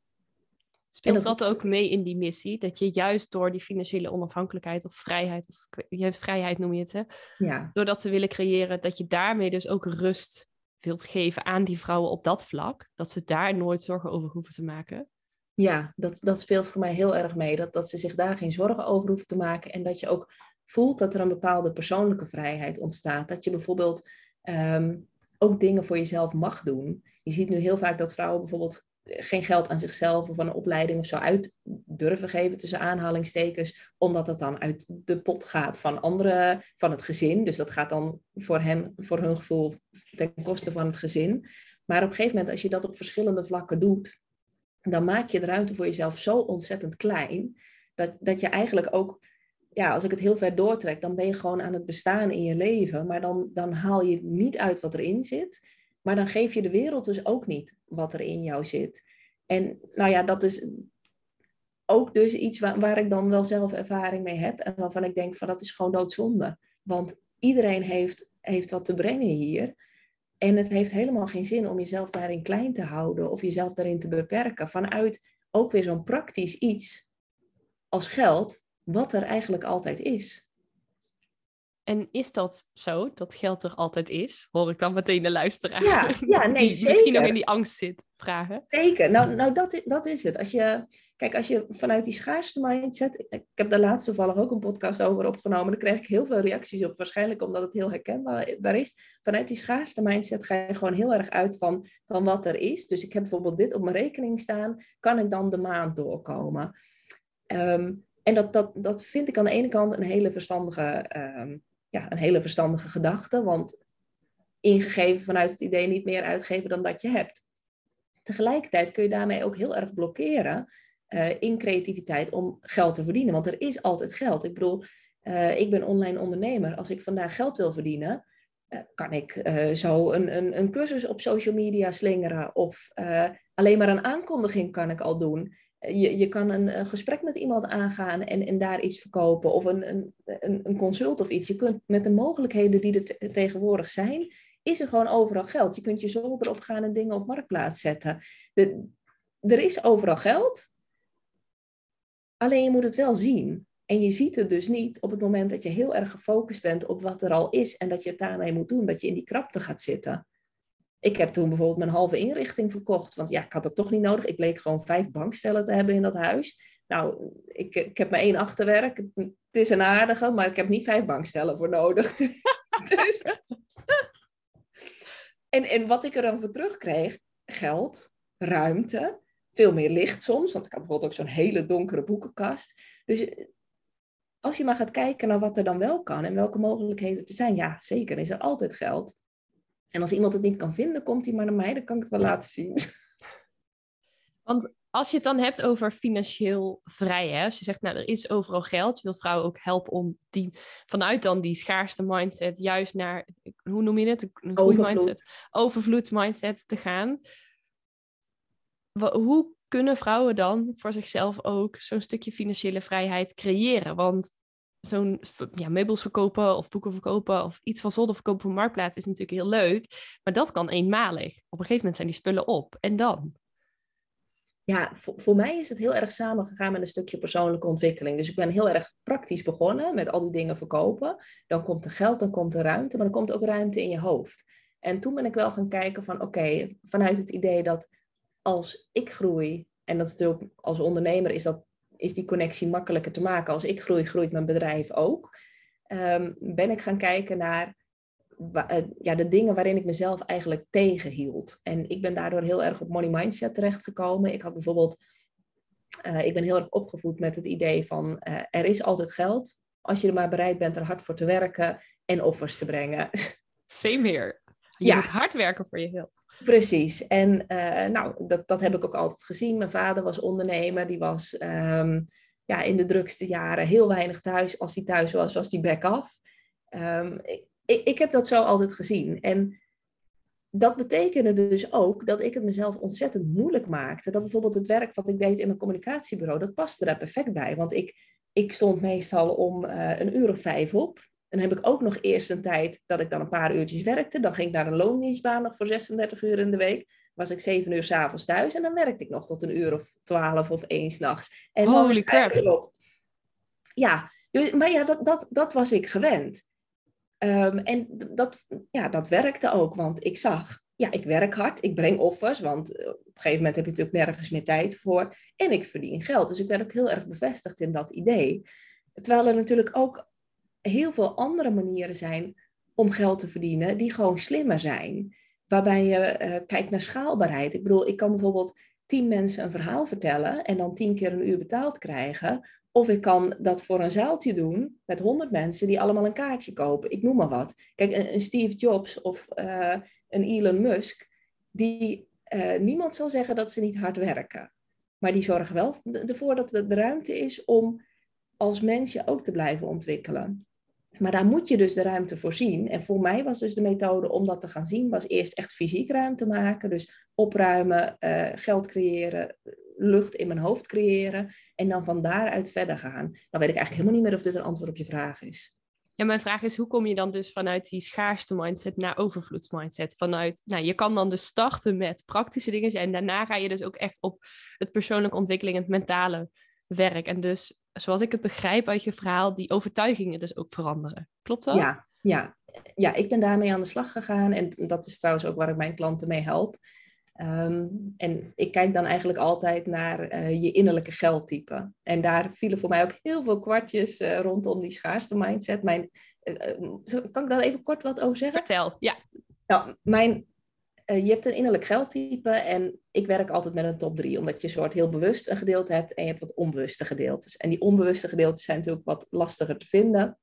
Speelt dat... dat... ook mee in die missie? Dat je juist door die financiële onafhankelijkheid of vrijheid, of je hebt vrijheid noem je het, hè? Ja. door dat te willen creëren, dat je daarmee dus ook rust wilt geven aan die vrouwen op dat vlak, dat ze daar nooit zorgen over hoeven te maken? Ja, dat, dat speelt voor mij heel erg mee. Dat, dat ze zich daar geen zorgen over hoeven te maken en dat je ook voelt dat er een bepaalde persoonlijke vrijheid ontstaat. Dat je bijvoorbeeld ehm, ook dingen voor jezelf mag doen. Je ziet nu heel vaak dat vrouwen bijvoorbeeld geen geld aan zichzelf of aan een opleiding of zo uit durven geven tussen aanhalingstekens, omdat dat dan uit de pot gaat van anderen, van het gezin. Dus dat gaat dan voor hen, voor hun gevoel, ten koste van het gezin. Maar op een gegeven moment, als je dat op verschillende vlakken doet, dan maak je de ruimte voor jezelf zo ontzettend klein, dat, dat je eigenlijk ook ja, als ik het heel ver doortrek, dan ben je gewoon aan het bestaan in je leven. Maar dan, dan haal je niet uit wat erin zit. Maar dan geef je de wereld dus ook niet wat er in jou zit. En nou ja, dat is ook dus iets waar, waar ik dan wel zelf ervaring mee heb. En waarvan ik denk van dat is gewoon doodzonde. Want iedereen heeft, heeft wat te brengen hier. En het heeft helemaal geen zin om jezelf daarin klein te houden of jezelf daarin te beperken. Vanuit ook weer zo'n praktisch iets als geld, wat er eigenlijk altijd is. En is dat zo, dat geld er altijd is? Hoor ik dan meteen de luisteraar ja, ja, nee, die zeker. misschien nog in die angst zit vragen? Zeker, nou, nou dat, dat is het. Als je, kijk, als je vanuit die schaarste mindset... Ik heb daar laatst toevallig ook een podcast over opgenomen. Daar kreeg ik heel veel reacties op. Waarschijnlijk omdat het heel herkenbaar is. Vanuit die schaarste mindset ga je gewoon heel erg uit van, van wat er is. Dus ik heb bijvoorbeeld dit op mijn rekening staan. Kan ik dan de maand doorkomen? Ehm, en dat, dat, dat vind ik aan de ene kant een hele verstandige, ehm, ja, een hele verstandige gedachte. Want ingegeven vanuit het idee niet meer uitgeven dan dat je hebt. Tegelijkertijd kun je daarmee ook heel erg blokkeren uh, in creativiteit om geld te verdienen. Want er is altijd geld. Ik bedoel, uh, ik ben online ondernemer. Als ik vandaag geld wil verdienen, uh, kan ik zo een, een, een, cursus op social media slingeren. Of alleen maar een aankondiging kan ik al doen je, je kan een, gesprek met iemand aangaan en, en daar iets verkopen. Of een, een, een consult of iets. Je kunt met de mogelijkheden die er tegenwoordig zijn, is er gewoon overal geld. Je kunt je zolder opgaan en dingen op marktplaats zetten. Er is overal geld. Alleen je moet het wel zien. En je ziet het dus niet op het moment dat je heel erg gefocust bent op wat er al is en dat je het daarmee moet doen, dat je in die krapte gaat zitten. Ik heb toen bijvoorbeeld mijn halve inrichting verkocht, want ja, ik had het toch niet nodig. Ik bleek gewoon vijf bankstellen te hebben in dat huis. Nou, ik, ik heb maar één achterwerk. Het is een aardige, maar ik heb niet vijf bankstellen voor nodig. dus... en, en wat ik er dan voor terugkreeg, geld, ruimte, veel meer licht soms. Want ik had bijvoorbeeld ook zo'n hele donkere boekenkast. Dus als je maar gaat kijken naar wat er dan wel kan en welke mogelijkheden er zijn, ja, zeker is er altijd geld. En als iemand het niet kan vinden, komt hij maar naar mij, dan kan ik het wel laten zien. Want als je het dan hebt over financieel vrij, hè? als je zegt, nou, er is overal geld, je wil vrouwen ook helpen om die, vanuit dan die schaarste mindset, juist naar, hoe noem je het? Een Overvloed. mindset, overvloedsmindset te gaan. Hoe kunnen vrouwen dan voor zichzelf ook zo'n stukje financiële vrijheid creëren? Want zo'n ja, meubels verkopen of boeken verkopen of iets van zolder verkopen op marktplaats is natuurlijk heel leuk. Maar dat kan eenmalig. Op een gegeven moment zijn die spullen op. En dan? Ja, voor, mij is het heel erg samengegaan met een stukje persoonlijke ontwikkeling. Dus ik ben heel erg praktisch begonnen met al die dingen verkopen. Dan komt er geld, dan komt er ruimte, maar dan komt ook ruimte in je hoofd. En toen ben ik wel gaan kijken van oké, vanuit het idee dat als ik groei, en dat is natuurlijk als ondernemer is dat is die connectie makkelijker te maken. Als ik groei, groeit mijn bedrijf ook. Um, ben ik gaan kijken naar uh, ja, de dingen waarin ik mezelf eigenlijk tegenhield. En ik ben daardoor heel erg op money mindset terechtgekomen. Ik had bijvoorbeeld, uh, ik ben heel erg opgevoed met het idee van uh, er is altijd geld. Als je er maar bereid bent er hard voor te werken en offers te brengen. Same here. Je ja. moet hard werken voor je geld. Precies. En uh, nou, dat, dat heb ik ook altijd gezien. Mijn vader was ondernemer. Die was um, ja, in de drukste jaren heel weinig thuis. Als hij thuis was, was hij back off. Um, ik, ik heb dat zo altijd gezien. En dat betekende dus ook dat ik het mezelf ontzettend moeilijk maakte. Dat bijvoorbeeld het werk wat ik deed in mijn communicatiebureau, dat paste daar perfect bij. Want ik, ik stond meestal om uh, een uur of vijf op. En dan heb ik ook nog eerst een tijd dat ik dan een paar uurtjes werkte. Dan ging ik naar een loondienstbaan nog voor 36 uur in de week. Was ik zeven uur s'avonds thuis en dan werkte ik nog tot een uur of twaalf of één s'nachts. Holy crap. Ja, dus, maar ja, dat, dat, dat was ik gewend. Um, en dat, ja, dat werkte ook, want ik zag, ja, ik werk hard, ik breng offers, want op een gegeven moment heb je natuurlijk nergens meer tijd voor. En ik verdien geld, dus ik ben ook heel erg bevestigd in dat idee. Terwijl er natuurlijk ook heel veel andere manieren zijn om geld te verdienen die gewoon slimmer zijn. Waarbij je uh, kijkt naar schaalbaarheid. Ik bedoel, ik kan bijvoorbeeld tien mensen een verhaal vertellen en dan tien keer een uur betaald krijgen. Of ik kan dat voor een zaaltje doen met honderd mensen die allemaal een kaartje kopen. Ik noem maar wat. Kijk, een, Steve Jobs of uh, een Elon Musk, die uh, niemand zal zeggen dat ze niet hard werken. Maar die zorgen wel ervoor dat er ruimte is om als mens je ook te blijven ontwikkelen. Maar daar moet je dus de ruimte voor zien. En voor mij was dus de methode om dat te gaan zien, was eerst echt fysiek ruimte maken. Dus opruimen, uh, geld creëren, lucht in mijn hoofd creëren. En dan van daaruit verder gaan. Dan weet ik eigenlijk helemaal niet meer of dit een antwoord op je vraag is. Ja, mijn vraag is, hoe kom je dan dus vanuit die schaarste mindset naar overvloedsmindset? Vanuit, nou, je kan dan dus starten met praktische dingen en daarna ga je dus ook echt op het persoonlijke ontwikkeling, het mentale werk. En dus, zoals ik het begrijp uit je verhaal, die overtuigingen dus ook veranderen. Klopt dat? Ja, ja. ja ik ben daarmee aan de slag gegaan en dat is trouwens ook waar ik mijn klanten mee help. Ehm, en ik kijk dan eigenlijk altijd naar eh, je innerlijke geldtype. En daar vielen voor mij ook heel veel kwartjes uh, rondom die schaarste mindset. Mijn, uh, kan ik daar even kort wat over zeggen? Vertel, ja. Nou, mijn, je hebt een innerlijk geldtype en ik werk altijd met een top drie. Omdat je soort heel bewust een gedeelte hebt en je hebt wat onbewuste gedeeltes. En die onbewuste gedeeltes zijn natuurlijk wat lastiger te vinden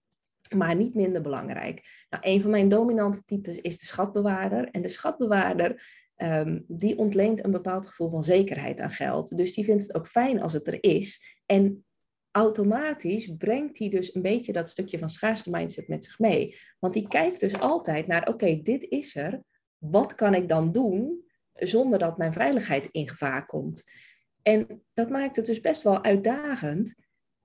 maar niet minder belangrijk. Nou, een van mijn dominante types is de schatbewaarder. En de schatbewaarder um, die ontleent een bepaald gevoel van zekerheid aan geld. Dus die vindt het ook fijn als het er is. En automatisch brengt hij dus een beetje dat stukje van schaarste mindset met zich mee. Want die kijkt dus altijd naar, oké, dit is er. Wat kan ik dan doen zonder dat mijn veiligheid in gevaar komt? En dat maakt het dus best wel uitdagend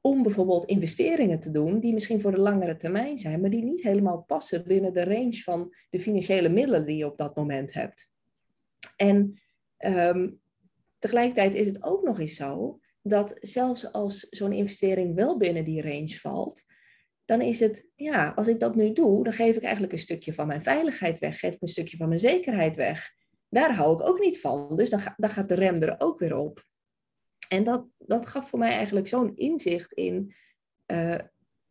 om bijvoorbeeld investeringen te doen die misschien voor de langere termijn zijn, maar die niet helemaal passen binnen de range van de financiële middelen die je op dat moment hebt. En ehm, tegelijkertijd is het ook nog eens zo dat zelfs als zo'n investering wel binnen die range valt, dan is het, ja, als ik dat nu doe, dan geef ik eigenlijk een stukje van mijn veiligheid weg, geef ik een stukje van mijn zekerheid weg. Daar hou ik ook niet van, dus dan, dan gaat de rem er ook weer op. En dat, dat gaf voor mij eigenlijk zo'n inzicht in uh,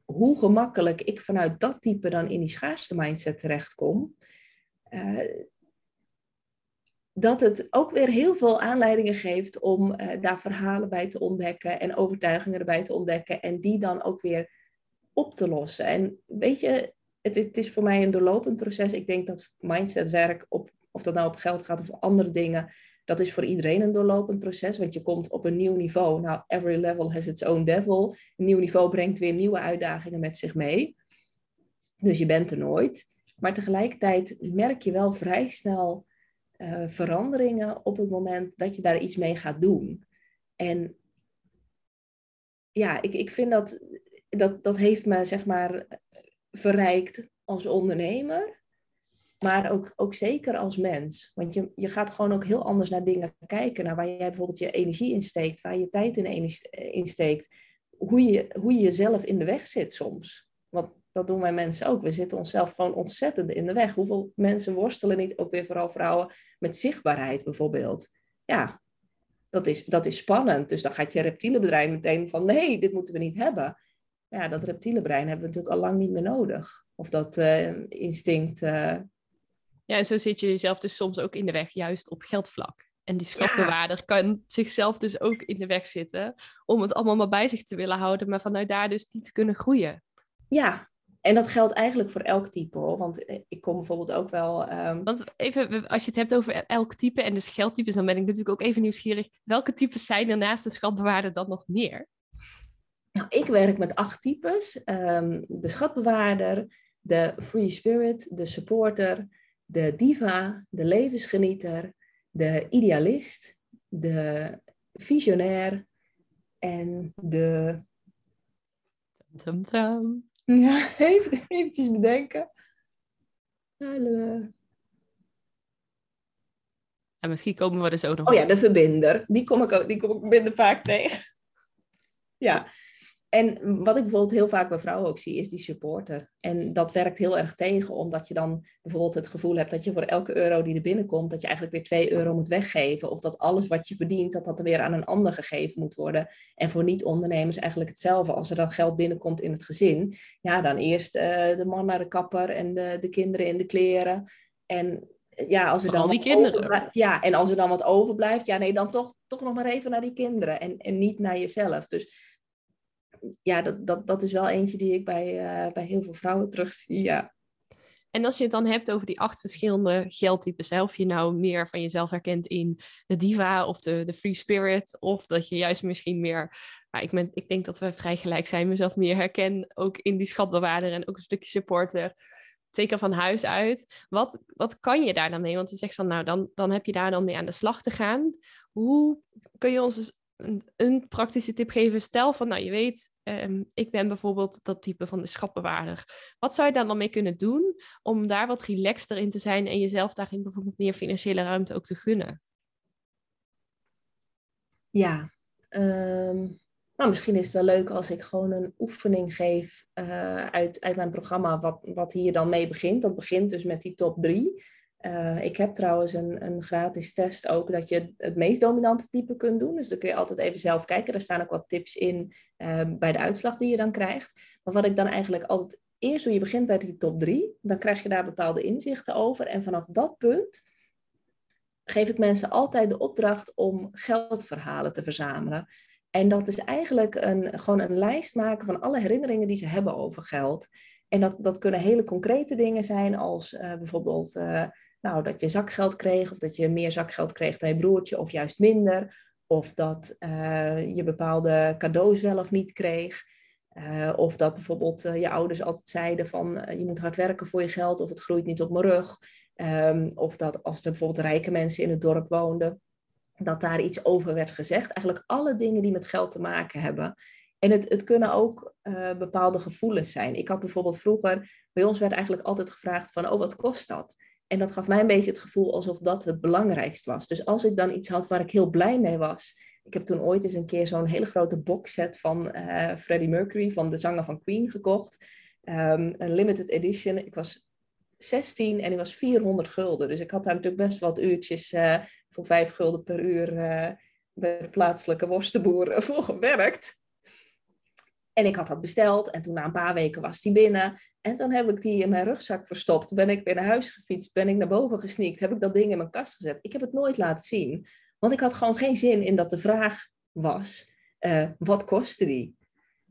hoe gemakkelijk ik vanuit dat type dan in die schaarste mindset terechtkom. Uh, dat het ook weer heel veel aanleidingen geeft om uh, daar verhalen bij te ontdekken en overtuigingen erbij te ontdekken en die dan ook weer op te lossen. En weet je, het is, het is voor mij een doorlopend proces. Ik denk dat mindsetwerk, op, of dat nou op geld gaat of andere dingen, dat is voor iedereen een doorlopend proces, want je komt op een nieuw niveau. Nou, every level has its own devil. Een nieuw niveau brengt weer nieuwe uitdagingen met zich mee. Dus je bent er nooit. Maar tegelijkertijd merk je wel vrij snel uh, veranderingen op het moment dat je daar iets mee gaat doen. En ja, ik, ik vind dat, dat dat heeft me zeg maar verrijkt als ondernemer. Maar ook, ook zeker als mens. Want je, je gaat gewoon ook heel anders naar dingen kijken. Naar waar jij bijvoorbeeld je energie insteekt, waar je tijd in insteekt. Hoe je, hoe je jezelf in de weg zit soms. Want dat doen wij mensen ook. We zitten onszelf gewoon ontzettend in de weg. Hoeveel mensen worstelen niet, ook weer vooral vrouwen, met zichtbaarheid bijvoorbeeld. Ja, dat is, dat is spannend. Dus dan gaat je reptiele brein meteen van nee, dit moeten we niet hebben. Ja, dat reptiele brein hebben we natuurlijk al lang niet meer nodig. Of dat uh, instinct. Uh... Ja, en zo zit je jezelf dus soms ook in de weg, juist op geldvlak. En die schatbewaarder kan zichzelf dus ook in de weg zitten om het allemaal maar bij zich te willen houden, maar vanuit daar dus niet te kunnen groeien. Ja, en dat geldt eigenlijk voor elk type hoor. Want eh, ik kom bijvoorbeeld ook wel. Um... Want even, als je het hebt over elk type en dus geldtypes, dan ben ik natuurlijk ook even nieuwsgierig. Welke types zijn er naast de schatbewaarder dan nog meer? Nou, ik werk met acht types: um, de schatbewaarder, de free spirit, de supporter, de diva, de levensgenieter, de idealist, de visionair en de. Ja, even, eventjes bedenken. En misschien komen we er zo nog Oh ja, de verbinder. Die kom ik ook die kom ik minder vaak tegen. Ja, en wat ik bijvoorbeeld heel vaak bij vrouwen ook zie, is die supporter. En dat werkt heel erg tegen, omdat je dan bijvoorbeeld het gevoel hebt dat je voor elke euro die er binnenkomt, dat je eigenlijk weer 2 euro moet weggeven. Of dat alles wat je verdient, dat dat er weer aan een ander gegeven moet worden. En voor niet-ondernemers eigenlijk hetzelfde. Als er dan geld binnenkomt in het gezin, ja, dan eerst uh, de man naar de kapper en de, de kinderen in de kleren. En ja, als er dan die kinderen. Ja, en als er dan wat overblijft, ja, nee, dan toch, toch nog maar even naar die kinderen en, en niet naar jezelf. Dus ja, dat, dat, dat is wel eentje die ik bij, uh, bij heel veel vrouwen terugzie, ja. En als je het dan hebt over die acht verschillende geldtypes, hè, of je nou meer van jezelf herkent in de diva of de, de free spirit, of dat je juist misschien meer, maar ik, ben, ik denk dat we vrij gelijk zijn, mezelf meer herken, ook in die schatbewaarder en ook een stukje supporter, zeker van huis uit. Wat, wat kan je daar dan mee? Want je zegt van, nou, dan, dan heb je daar dan mee aan de slag te gaan. Hoe kun je ons dus een, een, praktische tip geven? Stel van, nou je weet, um, ik ben bijvoorbeeld dat type van de schatbewaarder. Wat zou je dan dan mee kunnen doen om daar wat relaxter in te zijn en jezelf daarin bijvoorbeeld meer financiële ruimte ook te gunnen? Ja, um, nou misschien is het wel leuk als ik gewoon een oefening geef uh, uit, uit mijn programma, wat, wat hier dan mee begint. Dat begint dus met die top drie. Uh, ik heb trouwens een, een gratis test ook dat je het meest dominante type kunt doen. Dus dan kun je altijd even zelf kijken. Er staan ook wat tips in uh, bij de uitslag die je dan krijgt. Maar wat ik dan eigenlijk altijd eerst doe, je begint bij die top drie. Dan krijg je daar bepaalde inzichten over. En vanaf dat punt geef ik mensen altijd de opdracht om geldverhalen te verzamelen. En dat is eigenlijk een, gewoon een lijst maken van alle herinneringen die ze hebben over geld. En dat, dat kunnen hele concrete dingen zijn, als uh, bijvoorbeeld uh, nou, dat je zakgeld kreeg, of dat je meer zakgeld kreeg dan je broertje, of juist minder. Of dat uh, je bepaalde cadeaus wel of niet kreeg. of dat bijvoorbeeld je ouders altijd zeiden van je moet hard werken voor je geld, of het groeit niet op mijn rug. Um, of dat als er bijvoorbeeld rijke mensen in het dorp woonden, dat daar iets over werd gezegd. Eigenlijk alle dingen die met geld te maken hebben. En het, het kunnen ook bepaalde gevoelens zijn. Ik had bijvoorbeeld vroeger, bij ons werd eigenlijk altijd gevraagd van, oh wat kost dat? En dat gaf mij een beetje het gevoel alsof dat het belangrijkst was. Dus als ik dan iets had waar ik heel blij mee was. Ik heb toen ooit eens een keer zo'n hele grote boxset van uh, Freddie Mercury, van de zanger van Queen, gekocht. Um, een limited edition. Ik was 16 en ik was 400 gulden. Dus ik had daar natuurlijk best wat uurtjes uh, voor 5 gulden per uur bij de plaatselijke worstenboer voor gewerkt. En ik had dat besteld en toen na een paar weken was die binnen. En toen heb ik die in mijn rugzak verstopt. Ben ik weer naar huis gefietst, ben ik naar boven gesneakt, heb ik dat ding in mijn kast gezet. Ik heb het nooit laten zien, want ik had gewoon geen zin in dat de vraag was, uh, wat kostte die?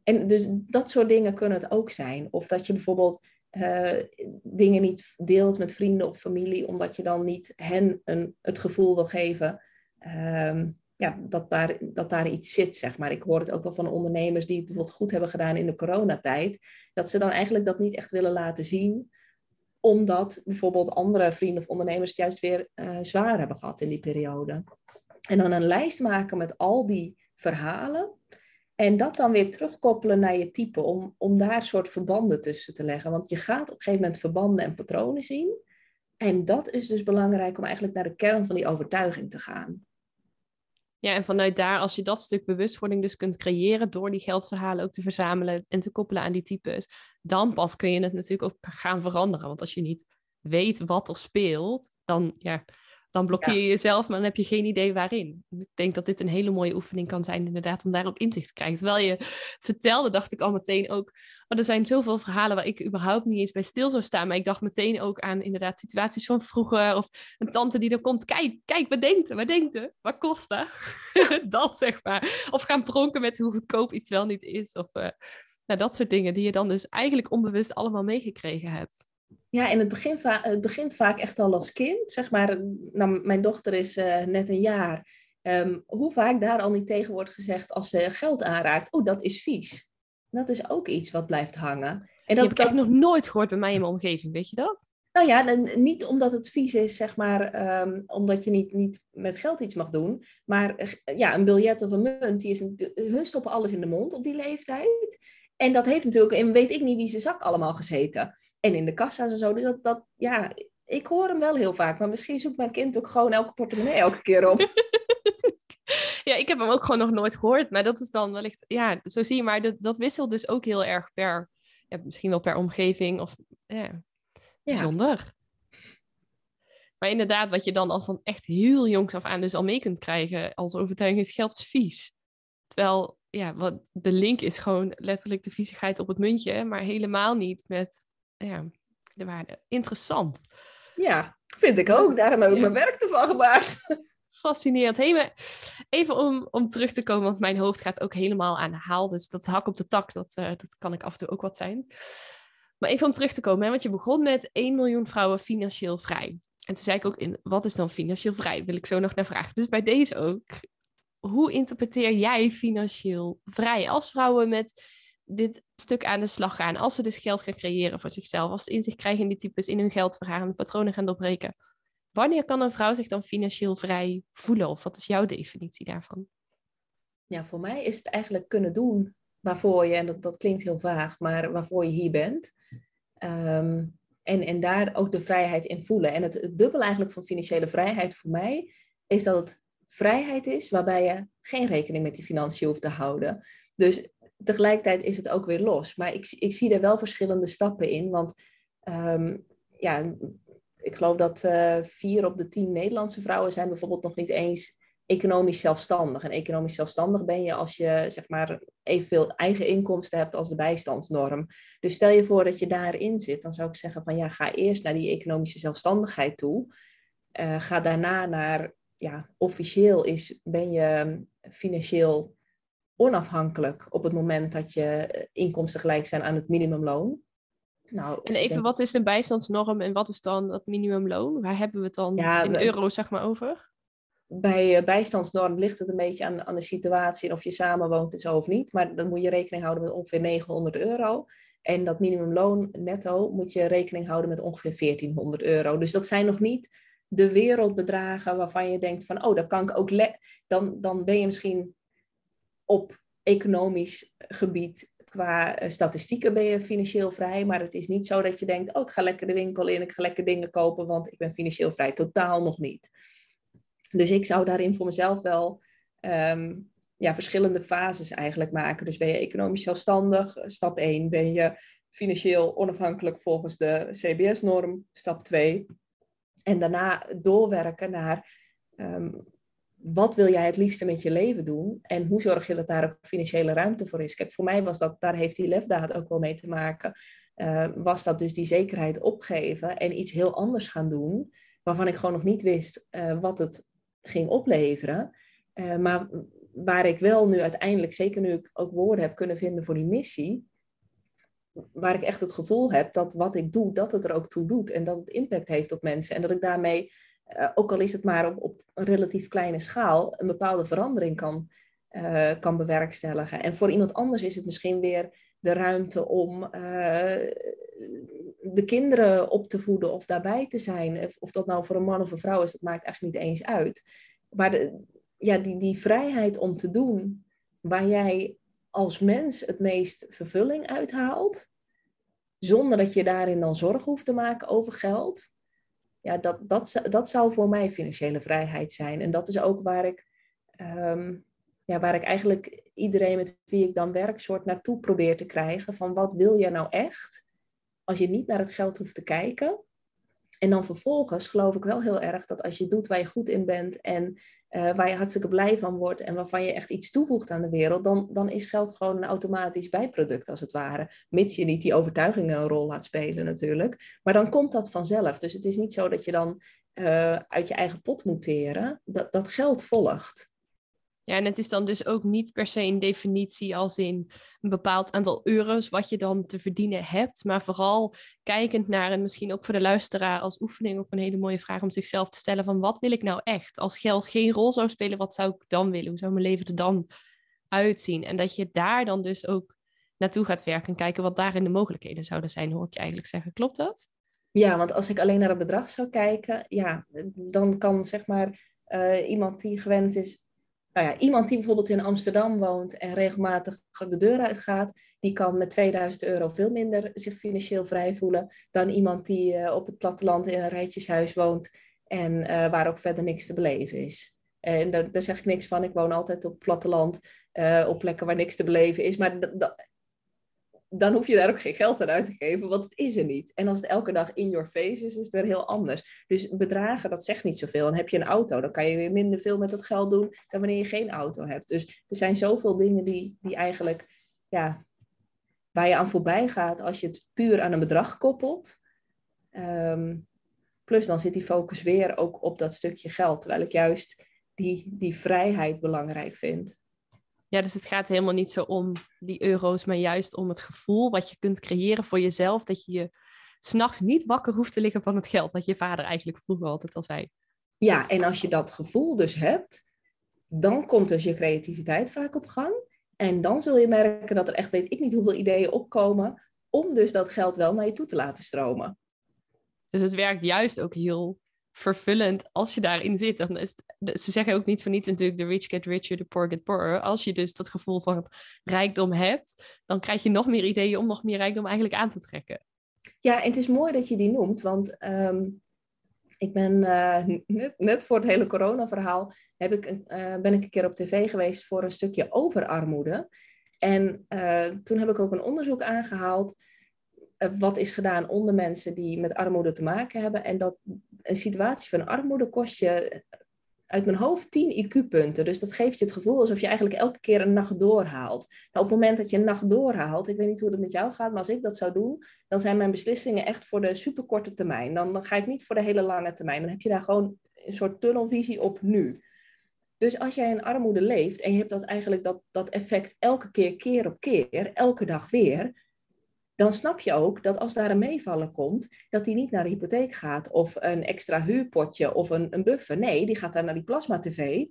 En dus dat soort dingen kunnen het ook zijn. Of dat je bijvoorbeeld uh, dingen niet deelt met vrienden of familie, omdat je dan niet hen een, het gevoel wil geven um, ja, dat, daar, dat daar iets zit, zeg maar. Ik hoor het ook wel van ondernemers die het bijvoorbeeld goed hebben gedaan in de coronatijd, dat ze dan eigenlijk dat niet echt willen laten zien, omdat bijvoorbeeld andere vrienden of ondernemers het juist weer uh, zwaar hebben gehad in die periode. En dan een lijst maken met al die verhalen en dat dan weer terugkoppelen naar je type, om, om daar soort verbanden tussen te leggen. Want je gaat op een gegeven moment verbanden en patronen zien. En dat is dus belangrijk om eigenlijk naar de kern van die overtuiging te gaan. Ja, en vanuit daar, als je dat stuk bewustwording dus kunt creëren door die geldverhalen ook te verzamelen en te koppelen aan die types, dan pas kun je het natuurlijk ook gaan veranderen. Want als je niet weet wat er speelt, dan ja, dan blokkeer je jezelf, maar dan heb je geen idee waarin. Ik denk dat dit een hele mooie oefening kan zijn, inderdaad, om daar ook inzicht te krijgen. Terwijl je het vertelde, dacht ik al meteen ook, oh, er zijn zoveel verhalen waar ik überhaupt niet eens bij stil zou staan. Maar ik dacht meteen ook aan inderdaad situaties van vroeger, of een tante die er komt, kijk, kijk, wat denkt er, wat denkt er, wat kost dat? dat, zeg maar. Of gaan pronken met hoe goedkoop iets wel niet is, of uh, nou, dat soort dingen die je dan dus eigenlijk onbewust allemaal meegekregen hebt. Ja, en het, begin het begint vaak echt al als kind. Zeg maar, nou, mijn dochter is uh, net een jaar. Um, hoe vaak daar al niet tegen wordt gezegd als ze geld aanraakt. Oh, dat is vies. Dat is ook iets wat blijft hangen. En dat heb ik echt nog nooit gehoord bij mij in mijn omgeving, weet je dat? Nou ja, niet omdat het vies is, zeg maar, um, omdat je niet, niet met geld iets mag doen. Maar eh, ja, een biljet of een munt, die is een, hun stoppen alles in de mond op die leeftijd. En dat heeft natuurlijk, en weet ik niet wie zijn zak allemaal gezeten. En in de kassa's en zo. Dus dat, dat, ja, ik hoor hem wel heel vaak. Maar misschien zoekt mijn kind ook gewoon elke portemonnee elke keer op. ja, ik heb hem ook gewoon nog nooit gehoord. Maar dat is dan wellicht, ja, zo zie je. Maar dat, dat wisselt dus ook heel erg per, ja, misschien wel per omgeving. Of ja, bijzonder. Maar inderdaad, wat je dan al van echt heel jongs af aan dus al mee kunt krijgen als overtuiging is geld is vies. Terwijl, ja, wat, de link is gewoon letterlijk de viezigheid op het muntje, maar helemaal niet met ja, de waarde. Interessant. Ja, vind ik ook. Daarom heb ik mijn werk ervan gemaakt. Fascinerend. Hey, even om, om terug te komen, want mijn hoofd gaat ook helemaal aan de haal. Dus dat hak op de tak, dat, uh, dat kan ik af en toe ook wat zijn. Maar even om terug te komen, hè, want je begon met 1 miljoen vrouwen financieel vrij. En toen zei ik ook in, wat is dan financieel vrij? wil ik zo nog naar vragen. Dus bij deze ook, hoe interpreteer jij financieel vrij als vrouwen met dit stuk aan de slag gaan? Als ze dus geld gaan creëren voor zichzelf, als ze inzicht krijgen in die types, in hun geldvergaren, patronen gaan doorbreken. Wanneer kan een vrouw zich dan financieel vrij voelen? Of wat is jouw definitie daarvan? Ja, voor mij is het eigenlijk kunnen doen waarvoor je, en dat, dat klinkt heel vaag, maar waarvoor je hier bent. Ehm, en, en daar ook de vrijheid in voelen. En het, het dubbel eigenlijk van financiële vrijheid voor mij is dat het vrijheid is waarbij je geen rekening met die financiën hoeft te houden. Dus tegelijkertijd is het ook weer los. Maar ik, ik zie er wel verschillende stappen in. Want ehm, ja, ik geloof dat uh, vier op de tien Nederlandse vrouwen zijn bijvoorbeeld nog niet eens economisch zelfstandig. En economisch zelfstandig ben je als je zeg maar evenveel eigen inkomsten hebt als de bijstandsnorm. Dus stel je voor dat je daarin zit, dan zou ik zeggen van ja, ga eerst naar die economische zelfstandigheid toe. Uh, ga daarna naar, ja, officieel is, ben je financieel onafhankelijk op het moment dat je inkomsten gelijk zijn aan het minimumloon. Nou, en even, wat is de bijstandsnorm en wat is dan dat minimumloon? Waar hebben we het dan in euro's zeg maar over? bij uh, bijstandsnorm ligt het een beetje aan, aan de situatie en of je samenwoont en zo of niet. Maar dan moet je rekening houden met ongeveer 900 euro. En dat minimumloon netto moet je rekening houden met ongeveer 1400 euro. Dus dat zijn nog niet de wereldbedragen waarvan je denkt van, oh, dat kan ik ook... Dan, dan ben je misschien op economisch gebied qua eh, statistieken ben je financieel vrij, maar het is niet zo dat je denkt, oh, ik ga lekker de winkel in, ik ga lekker dingen kopen, want ik ben financieel vrij. Totaal nog niet. Dus ik zou daarin voor mezelf wel ehm, ja, verschillende fases eigenlijk maken. Dus ben je economisch zelfstandig, stap 1. Ben je financieel onafhankelijk volgens de CBS-norm, stap 2. En daarna doorwerken naar ehm, wat wil jij het liefste met je leven doen en hoe zorg je dat daar ook financiële ruimte voor is. Kijk, voor mij was dat, daar heeft die lefdaad ook wel mee te maken, uh, was dat dus die zekerheid opgeven en iets heel anders gaan doen, waarvan ik gewoon nog niet wist uh, wat het ging opleveren. Uh, maar waar ik wel nu uiteindelijk, zeker nu ik ook woorden heb kunnen vinden voor die missie, waar ik echt het gevoel heb dat wat ik doe, dat het er ook toe doet en dat het impact heeft op mensen. En dat ik daarmee, uh, ook al is het maar op, op, een relatief kleine schaal, een bepaalde verandering kan, uh, kan bewerkstelligen. En voor iemand anders is het misschien weer de ruimte om de kinderen op te voeden of daarbij te zijn. Of, dat nou voor een man of een vrouw is, dat maakt eigenlijk niet eens uit. Maar de, ja, die, die vrijheid om te doen waar jij als mens het meest vervulling uithaalt, zonder dat je daarin dan zorg hoeft te maken over geld, ja, dat, dat, dat zou voor mij financiële vrijheid zijn. En dat is ook waar ik, ehm, ja, waar ik eigenlijk iedereen met wie ik dan werk, soort naartoe probeer te krijgen van wat wil je nou echt? als je niet naar het geld hoeft te kijken. En dan vervolgens geloof ik wel heel erg dat als je doet waar je goed in bent en uh, waar je hartstikke blij van wordt en waarvan je echt iets toevoegt aan de wereld, dan, dan is geld gewoon een automatisch bijproduct als het ware. Mits je niet die overtuigingen een rol laat spelen natuurlijk. Maar dan komt dat vanzelf. Dus het is niet zo dat je dan uh, uit je eigen pot moet teren. Dat, dat geld volgt. Ja, en het is dan dus ook niet per se een definitie als in een bepaald aantal euro's wat je dan te verdienen hebt, maar vooral kijkend naar, en misschien ook voor de luisteraar als oefening ook een hele mooie vraag om zichzelf te stellen van wat wil ik nou echt? Als geld geen rol zou spelen, wat zou ik dan willen? Hoe zou mijn leven er dan uitzien? En dat je daar dan dus ook naartoe gaat werken en kijken wat daarin de mogelijkheden zouden zijn, hoor ik je eigenlijk zeggen. Klopt dat? Ja, want als ik alleen naar het bedrag zou kijken, ja, dan kan zeg maar uh, iemand die gewend is nou ja, iemand die bijvoorbeeld in Amsterdam woont en regelmatig de deur uitgaat, die kan met 2000 euro veel minder zich financieel vrij voelen dan iemand die uh, op het platteland in een rijtjeshuis woont en uh, waar ook verder niks te beleven is. En daar, zeg ik niks van. Ik woon altijd op het platteland, uh, op plekken waar niks te beleven is. Maar dan hoef je daar ook geen geld aan uit te geven, want het is er niet. En als het elke dag in your face is, is het weer heel anders. Dus bedragen, dat zegt niet zoveel. En heb je een auto, dan kan je weer minder veel met dat geld doen dan wanneer je geen auto hebt. Dus er zijn zoveel dingen die, die eigenlijk, ja, waar je aan voorbij gaat als je het puur aan een bedrag koppelt. Ehm, plus dan zit die focus weer ook op dat stukje geld, terwijl ik juist die, die vrijheid belangrijk vind. Ja, dus het gaat helemaal niet zo om die euro's, maar juist om het gevoel wat je kunt creëren voor jezelf. Dat je je s'nachts niet wakker hoeft te liggen van het geld, wat je vader eigenlijk vroeger altijd al zei. Ja, en als je dat gevoel dus hebt, dan komt dus je creativiteit vaak op gang. En dan zul je merken dat er echt weet ik niet hoeveel ideeën opkomen om dus dat geld wel naar je toe te laten stromen. Dus het werkt juist ook heel vervullend als je daarin zit. Dan is ze zeggen ook niet voor niets natuurlijk, the rich get richer, the poor get poorer. Als je dus dat gevoel van rijkdom hebt, dan krijg je nog meer ideeën om nog meer rijkdom eigenlijk aan te trekken. Ja, en het is mooi dat je die noemt, want ehm, ik ben uh, net, voor het hele corona-verhaal ik, uh, ben ik een keer op tv geweest voor een stukje over armoede. En uh, toen heb ik ook een onderzoek aangehaald wat is gedaan onder mensen die met armoede te maken hebben. En dat een situatie van armoede kost je uit mijn hoofd 10 IQ-punten. Dus dat geeft je het gevoel alsof je eigenlijk elke keer een nacht doorhaalt. Nou, op het moment dat je een nacht doorhaalt, ik weet niet hoe het met jou gaat, maar als ik dat zou doen, dan zijn mijn beslissingen echt voor de superkorte termijn. Dan, dan ga ik niet voor de hele lange termijn. Dan heb je daar gewoon een soort tunnelvisie op nu. Dus als jij in armoede leeft en je hebt dat eigenlijk dat, dat effect elke keer, keer op keer, elke dag weer, dan snap je ook dat als daar een meevallen komt, dat die niet naar de hypotheek gaat of een extra huurpotje of een, een buffer. Nee, die gaat dan naar die plasma-tv.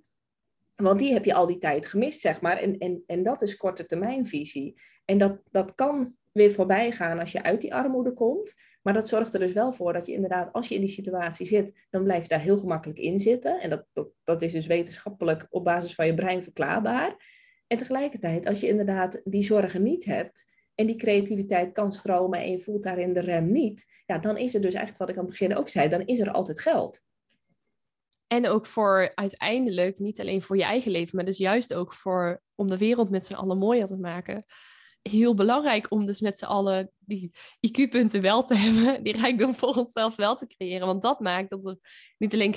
Want die heb je al die tijd gemist, zeg maar. En, en, en dat is korte termijnvisie. En dat, dat kan weer voorbij gaan als je uit die armoede komt. Maar dat zorgt er dus wel voor dat je inderdaad, als je in die situatie zit, dan blijf je daar heel gemakkelijk in zitten. En dat, dat, dat is dus wetenschappelijk op basis van je brein verklaarbaar. En tegelijkertijd, als je inderdaad die zorgen niet hebt, en die creativiteit kan stromen en je voelt daarin de rem niet, ja, dan is er dus eigenlijk wat ik aan het begin ook zei, dan is er altijd geld. En ook voor uiteindelijk, niet alleen voor je eigen leven, maar dus juist ook voor om de wereld met z'n allen mooier te maken. Heel belangrijk om dus met z'n allen die IQ-punten wel te hebben, die rijkdom voor onszelf wel te creëren. Want dat maakt dat er niet alleen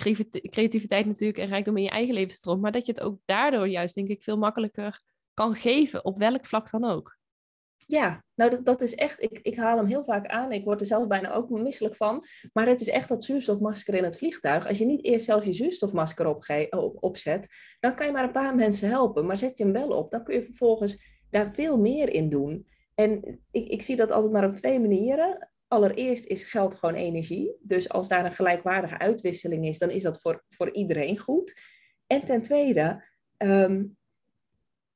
creativiteit natuurlijk en rijkdom in je eigen leven stroomt, maar dat je het ook daardoor juist, denk ik, veel makkelijker kan geven, op welk vlak dan ook. Ja, nou dat, is echt, ik, ik haal hem heel vaak aan. Ik word er zelf bijna ook misselijk van. Maar het is echt dat zuurstofmasker in het vliegtuig. Als je niet eerst zelf je zuurstofmasker opge- op, opzet, dan kan je maar een paar mensen helpen. Maar zet je hem wel op, dan kun je vervolgens daar veel meer in doen. En ik, ik zie dat altijd maar op twee manieren. Allereerst is geld gewoon energie. Dus als daar een gelijkwaardige uitwisseling is, dan is dat voor, voor iedereen goed. En ten tweede, um,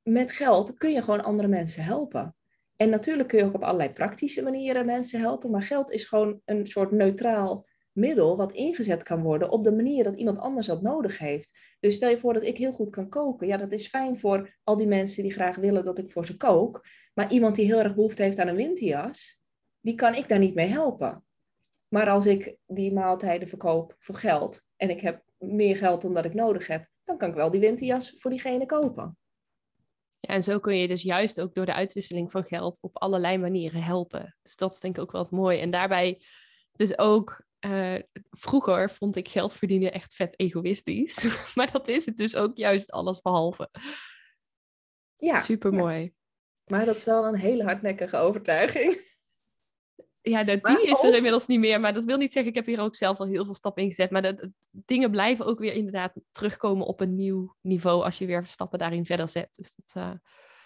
met geld kun je gewoon andere mensen helpen. En natuurlijk kun je ook op allerlei praktische manieren mensen helpen, maar geld is gewoon een soort neutraal middel wat ingezet kan worden op de manier dat iemand anders dat nodig heeft. Dus stel je voor dat ik heel goed kan koken. Ja, dat is fijn voor al die mensen die graag willen dat ik voor ze kook. Maar iemand die heel erg behoefte heeft aan een winterjas, die kan ik daar niet mee helpen. Maar als ik die maaltijden verkoop voor geld en ik heb meer geld dan dat ik nodig heb, dan kan ik wel die winterjas voor diegene kopen. Ja, en zo kun je dus juist ook door de uitwisseling van geld op allerlei manieren helpen. Dus dat is denk ik ook wel mooi. En daarbij dus ook, uh, vroeger vond ik geld verdienen echt vet egoïstisch. maar dat is het dus ook juist alles behalve. Ja. Super mooi. Maar dat is wel een hele hardnekkige overtuiging. Ja, dat, die is er inmiddels niet meer. Maar dat wil niet zeggen, ik heb hier ook zelf al heel veel stappen in gezet. Maar dat, dingen blijven ook weer inderdaad terugkomen op een nieuw niveau als je weer stappen daarin verder zet. Dus dat, uh...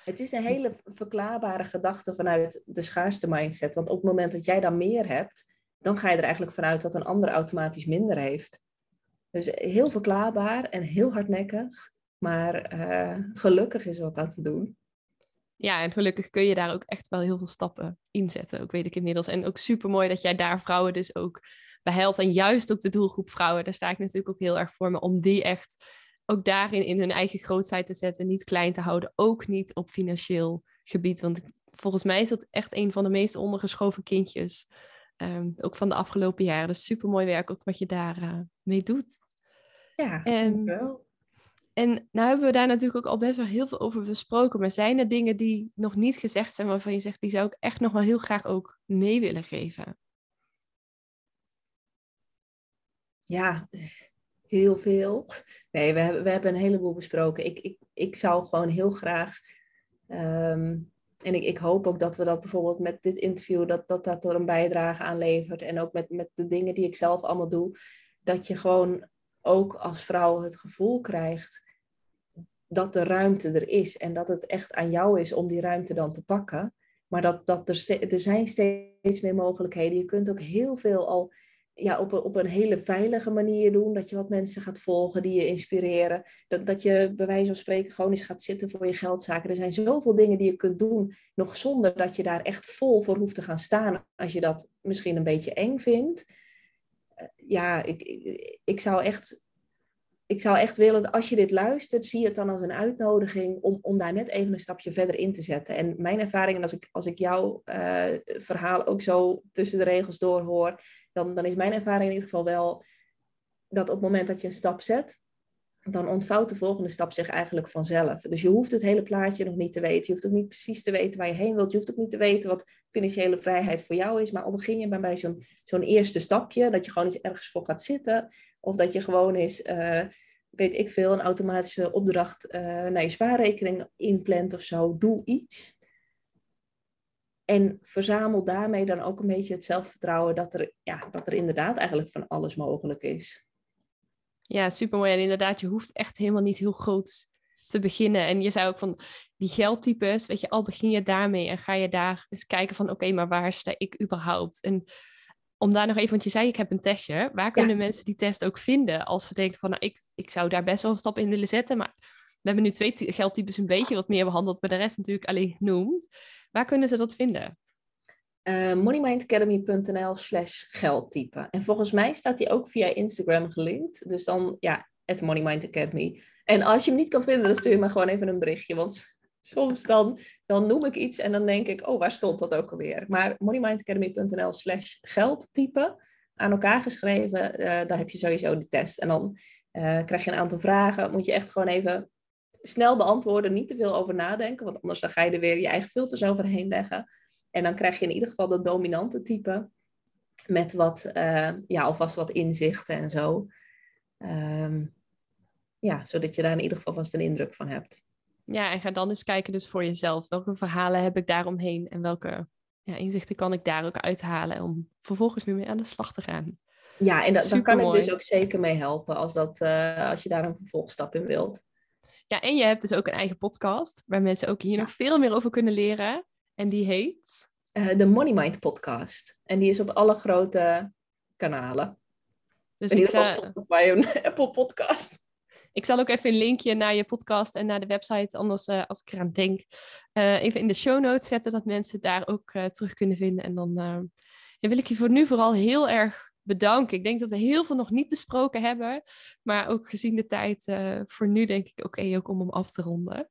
Het is een hele verklaarbare gedachte vanuit de schaarste mindset. Want op het moment dat jij dan meer hebt, dan ga je er eigenlijk vanuit dat een ander automatisch minder heeft. Dus heel verklaarbaar en heel hardnekkig. Maar uh, gelukkig is wat aan te doen. Ja, en gelukkig kun je daar ook echt wel heel veel stappen in zetten, ook weet ik inmiddels. En ook super mooi dat jij daar vrouwen dus ook bij helpt. En juist ook de doelgroep vrouwen, daar sta ik natuurlijk ook heel erg voor me, om die echt ook daarin in hun eigen grootheid te zetten, niet klein te houden, ook niet op financieel gebied. Want volgens mij is dat echt een van de meest ondergeschoven kindjes, ehm, ook van de afgelopen jaren. Dus super mooi werk ook wat je daar uh, mee doet. Ja, en, wel. En nou hebben we daar natuurlijk ook al best wel heel veel over besproken. Maar zijn er dingen die nog niet gezegd zijn waarvan je zegt, die zou ik echt nog wel heel graag ook mee willen geven? Ja, heel veel. Nee, we hebben, we hebben een heleboel besproken. Ik, ik, ik zou gewoon heel graag. Ehm, en ik, ik hoop ook dat we dat bijvoorbeeld met dit interview, dat dat, dat er een bijdrage aan levert. En ook met, met de dingen die ik zelf allemaal doe. Dat je gewoon ook als vrouw het gevoel krijgt dat de ruimte er is en dat het echt aan jou is om die ruimte dan te pakken. Maar dat, dat er, er zijn steeds meer mogelijkheden. Je kunt ook heel veel al ja, op, een, op een hele veilige manier doen. Dat je wat mensen gaat volgen die je inspireren. Dat, dat je bij wijze van spreken gewoon eens gaat zitten voor je geldzaken. Er zijn zoveel dingen die je kunt doen, nog zonder dat je daar echt vol voor hoeft te gaan staan. Als je dat misschien een beetje eng vindt. Eh, ja, ik, ik, ik zou echt ik zou echt willen, als je dit luistert, zie het dan als een uitnodiging om, om daar net even een stapje verder in te zetten. En mijn ervaring, en als ik, als ik jouw uh, verhaal ook zo tussen de regels doorhoor, dan, dan is mijn ervaring in ieder geval wel dat op het moment dat je een stap zet, dan ontvouwt de volgende stap zich eigenlijk vanzelf. Dus je hoeft het hele plaatje nog niet te weten. Je hoeft ook niet precies te weten waar je heen wilt. Je hoeft ook niet te weten wat financiële vrijheid voor jou is. Maar al begin je bij zo'n zo'n eerste stapje, dat je gewoon eens ergens voor gaat zitten. Of dat je gewoon eens, uh, weet ik veel, een automatische opdracht uh, naar je spaarrekening inplant of zo. Doe iets. En verzamel daarmee dan ook een beetje het zelfvertrouwen dat er, ja, dat er inderdaad eigenlijk van alles mogelijk is. Ja, super mooi. En inderdaad, je hoeft echt helemaal niet heel groot te beginnen. En je zou ook van die geldtypes, weet je, al begin je daarmee en ga je daar eens kijken van, oké, maar waar sta ik überhaupt? En om daar nog even, want je zei ik heb een testje. Waar kunnen mensen die test ook vinden als ze denken van nou, ik, ik zou daar best wel een stap in willen zetten, maar we hebben nu twee geldtypes een beetje wat meer behandeld, maar de rest natuurlijk alleen genoemd. Waar kunnen ze dat vinden? Uh, moneymindacademy.nl slash geldtype. En volgens mij staat die ook via Instagram gelinkt. Dus dan, ja, at Money Academy. En als je hem niet kan vinden, dan stuur je me gewoon even een berichtje. Want soms dan, dan noem ik iets en dan denk ik, oh, waar stond dat ook alweer? Maar moneymindacademy.nl slash geldtype aan elkaar geschreven, uh, daar heb je sowieso de test. En dan uh, krijg je een aantal vragen, moet je echt gewoon even snel beantwoorden, niet te veel over nadenken, want anders dan ga je er weer je eigen filters overheen leggen. En dan krijg je in ieder geval de dominante type met wat, uh, ja, alvast wat inzichten en zo. Um, ja, zodat je daar in ieder geval vast een indruk van hebt. Ja, en ga dan eens kijken dus voor jezelf. Welke verhalen heb ik daaromheen en welke ja, inzichten kan ik daar ook uithalen om vervolgens nu mee aan de slag te gaan. Ja, en daar kan ik dus ook zeker mee helpen als, dat, uh, als je daar een vervolgstap in wilt. Ja, en je hebt dus ook een eigen podcast waar mensen ook hier nog veel meer over kunnen leren. En die heet? Uh, de Money Mind podcast. En die is op alle grote kanalen. Dus in ieder geval Spotify en Apple podcast. Ik zal ook even een linkje naar je podcast en naar de website, anders uh, als ik eraan denk, uh, even in de show notes zetten, dat mensen daar ook terug kunnen vinden. En dan ja, wil ik je voor nu vooral heel erg bedanken. Ik denk dat we heel veel nog niet besproken hebben, maar ook gezien de tijd voor nu denk ik oké okay, ook om hem af te ronden.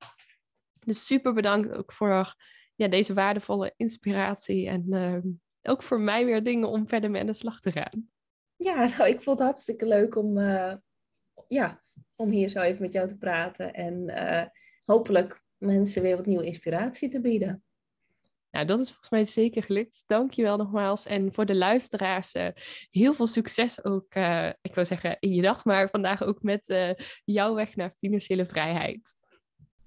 Dus super bedankt ook voor ja, deze waardevolle inspiratie en ook voor mij weer dingen om verder mee aan de slag te gaan. Ja, nou, ik vond het hartstikke leuk om, ja, om hier zo even met jou te praten. En uh, hopelijk mensen weer wat nieuwe inspiratie te bieden. Nou, dat is volgens mij zeker gelukt. Dank je wel nogmaals. En voor de luisteraars, uh, heel veel succes ook, uh, ik wil zeggen in je dag, maar vandaag ook met jouw weg naar financiële vrijheid.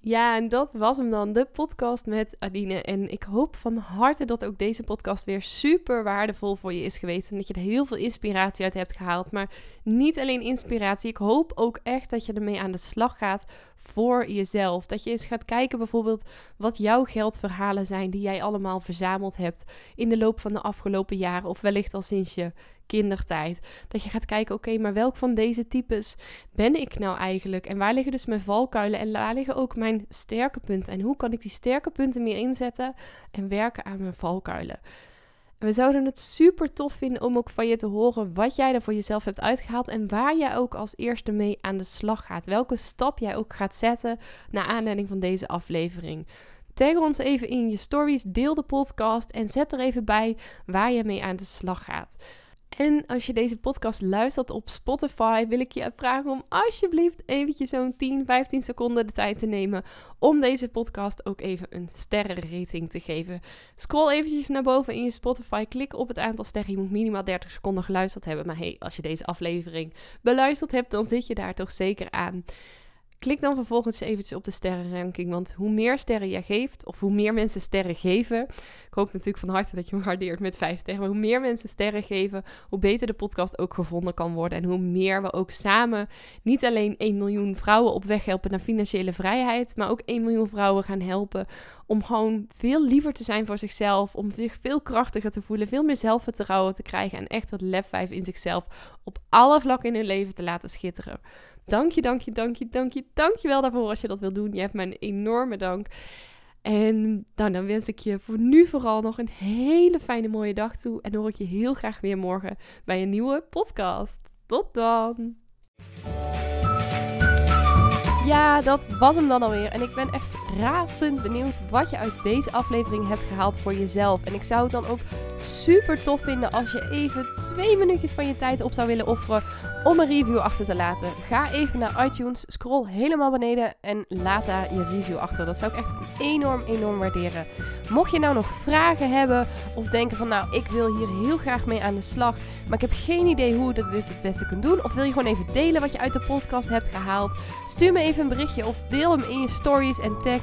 Ja, en dat was hem dan, de podcast met Adine. En ik hoop van harte dat ook deze podcast weer super waardevol voor je is geweest. En dat je er heel veel inspiratie uit hebt gehaald. Maar niet alleen inspiratie, ik hoop ook echt dat je ermee aan de slag gaat voor jezelf. Dat je eens gaat kijken bijvoorbeeld wat jouw geldverhalen zijn die jij allemaal verzameld hebt in de loop van de afgelopen jaren. Of wellicht al sinds je kindertijd. Dat je gaat kijken, oké, maar welk van deze types ben ik nou eigenlijk? En waar liggen dus mijn valkuilen en waar liggen ook mijn sterke punten? En hoe kan ik die sterke punten meer inzetten en werken aan mijn valkuilen? En we zouden het super tof vinden om ook van je te horen wat jij er voor jezelf hebt uitgehaald en waar jij ook als eerste mee aan de slag gaat. Welke stap jij ook gaat zetten naar aanleiding van deze aflevering. Tag ons even in je stories, deel de podcast en zet er even bij waar je mee aan de slag gaat. En als je deze podcast luistert op Spotify, wil ik je vragen om alsjeblieft eventjes zo'n 10, 15 seconden de tijd te nemen om deze podcast ook even een sterrenrating te geven. Scroll eventjes naar boven in je Spotify, klik op het aantal sterren. Je moet minimaal 30 seconden geluisterd hebben. Maar hey, als je deze aflevering beluisterd hebt, dan zit je daar toch zeker aan. Klik dan vervolgens eventjes op de sterrenranking, want hoe meer sterren jij geeft, of hoe meer mensen sterren geven, ik hoop natuurlijk van harte dat je me waardeert met vijf sterren, hoe meer mensen sterren geven, hoe beter de podcast ook gevonden kan worden en hoe meer we ook samen niet alleen 1 miljoen vrouwen op weg helpen naar financiële vrijheid, maar ook 1 miljoen vrouwen gaan helpen om gewoon veel liever te zijn voor zichzelf, om zich veel krachtiger te voelen, veel meer zelfvertrouwen te krijgen en echt dat lef 5 in zichzelf op alle vlakken in hun leven te laten schitteren. Dank je, dank je, dank je, dank je, dank je wel daarvoor als je dat wil doen. Je hebt mijn enorme dank. En nou, dan wens ik je voor nu vooral nog een hele fijne mooie dag toe. En hoor ik je heel graag weer morgen bij een nieuwe podcast. Tot dan! Ja, dat was hem dan alweer. En ik ben echt razend benieuwd wat je uit deze aflevering hebt gehaald voor jezelf. En ik zou het dan ook super tof vinden als je even twee minuutjes van je tijd op zou willen offeren om een review achter te laten. Ga even naar iTunes, scroll helemaal beneden en laat daar je review achter. Dat zou ik echt enorm, enorm waarderen. Mocht je nou nog vragen hebben of denken van nou, ik wil hier heel graag mee aan de slag, maar ik heb geen idee hoe je dit het beste kunt doen. Of wil je gewoon even delen wat je uit de podcast hebt gehaald? Stuur me even een berichtje of deel hem in je stories en tag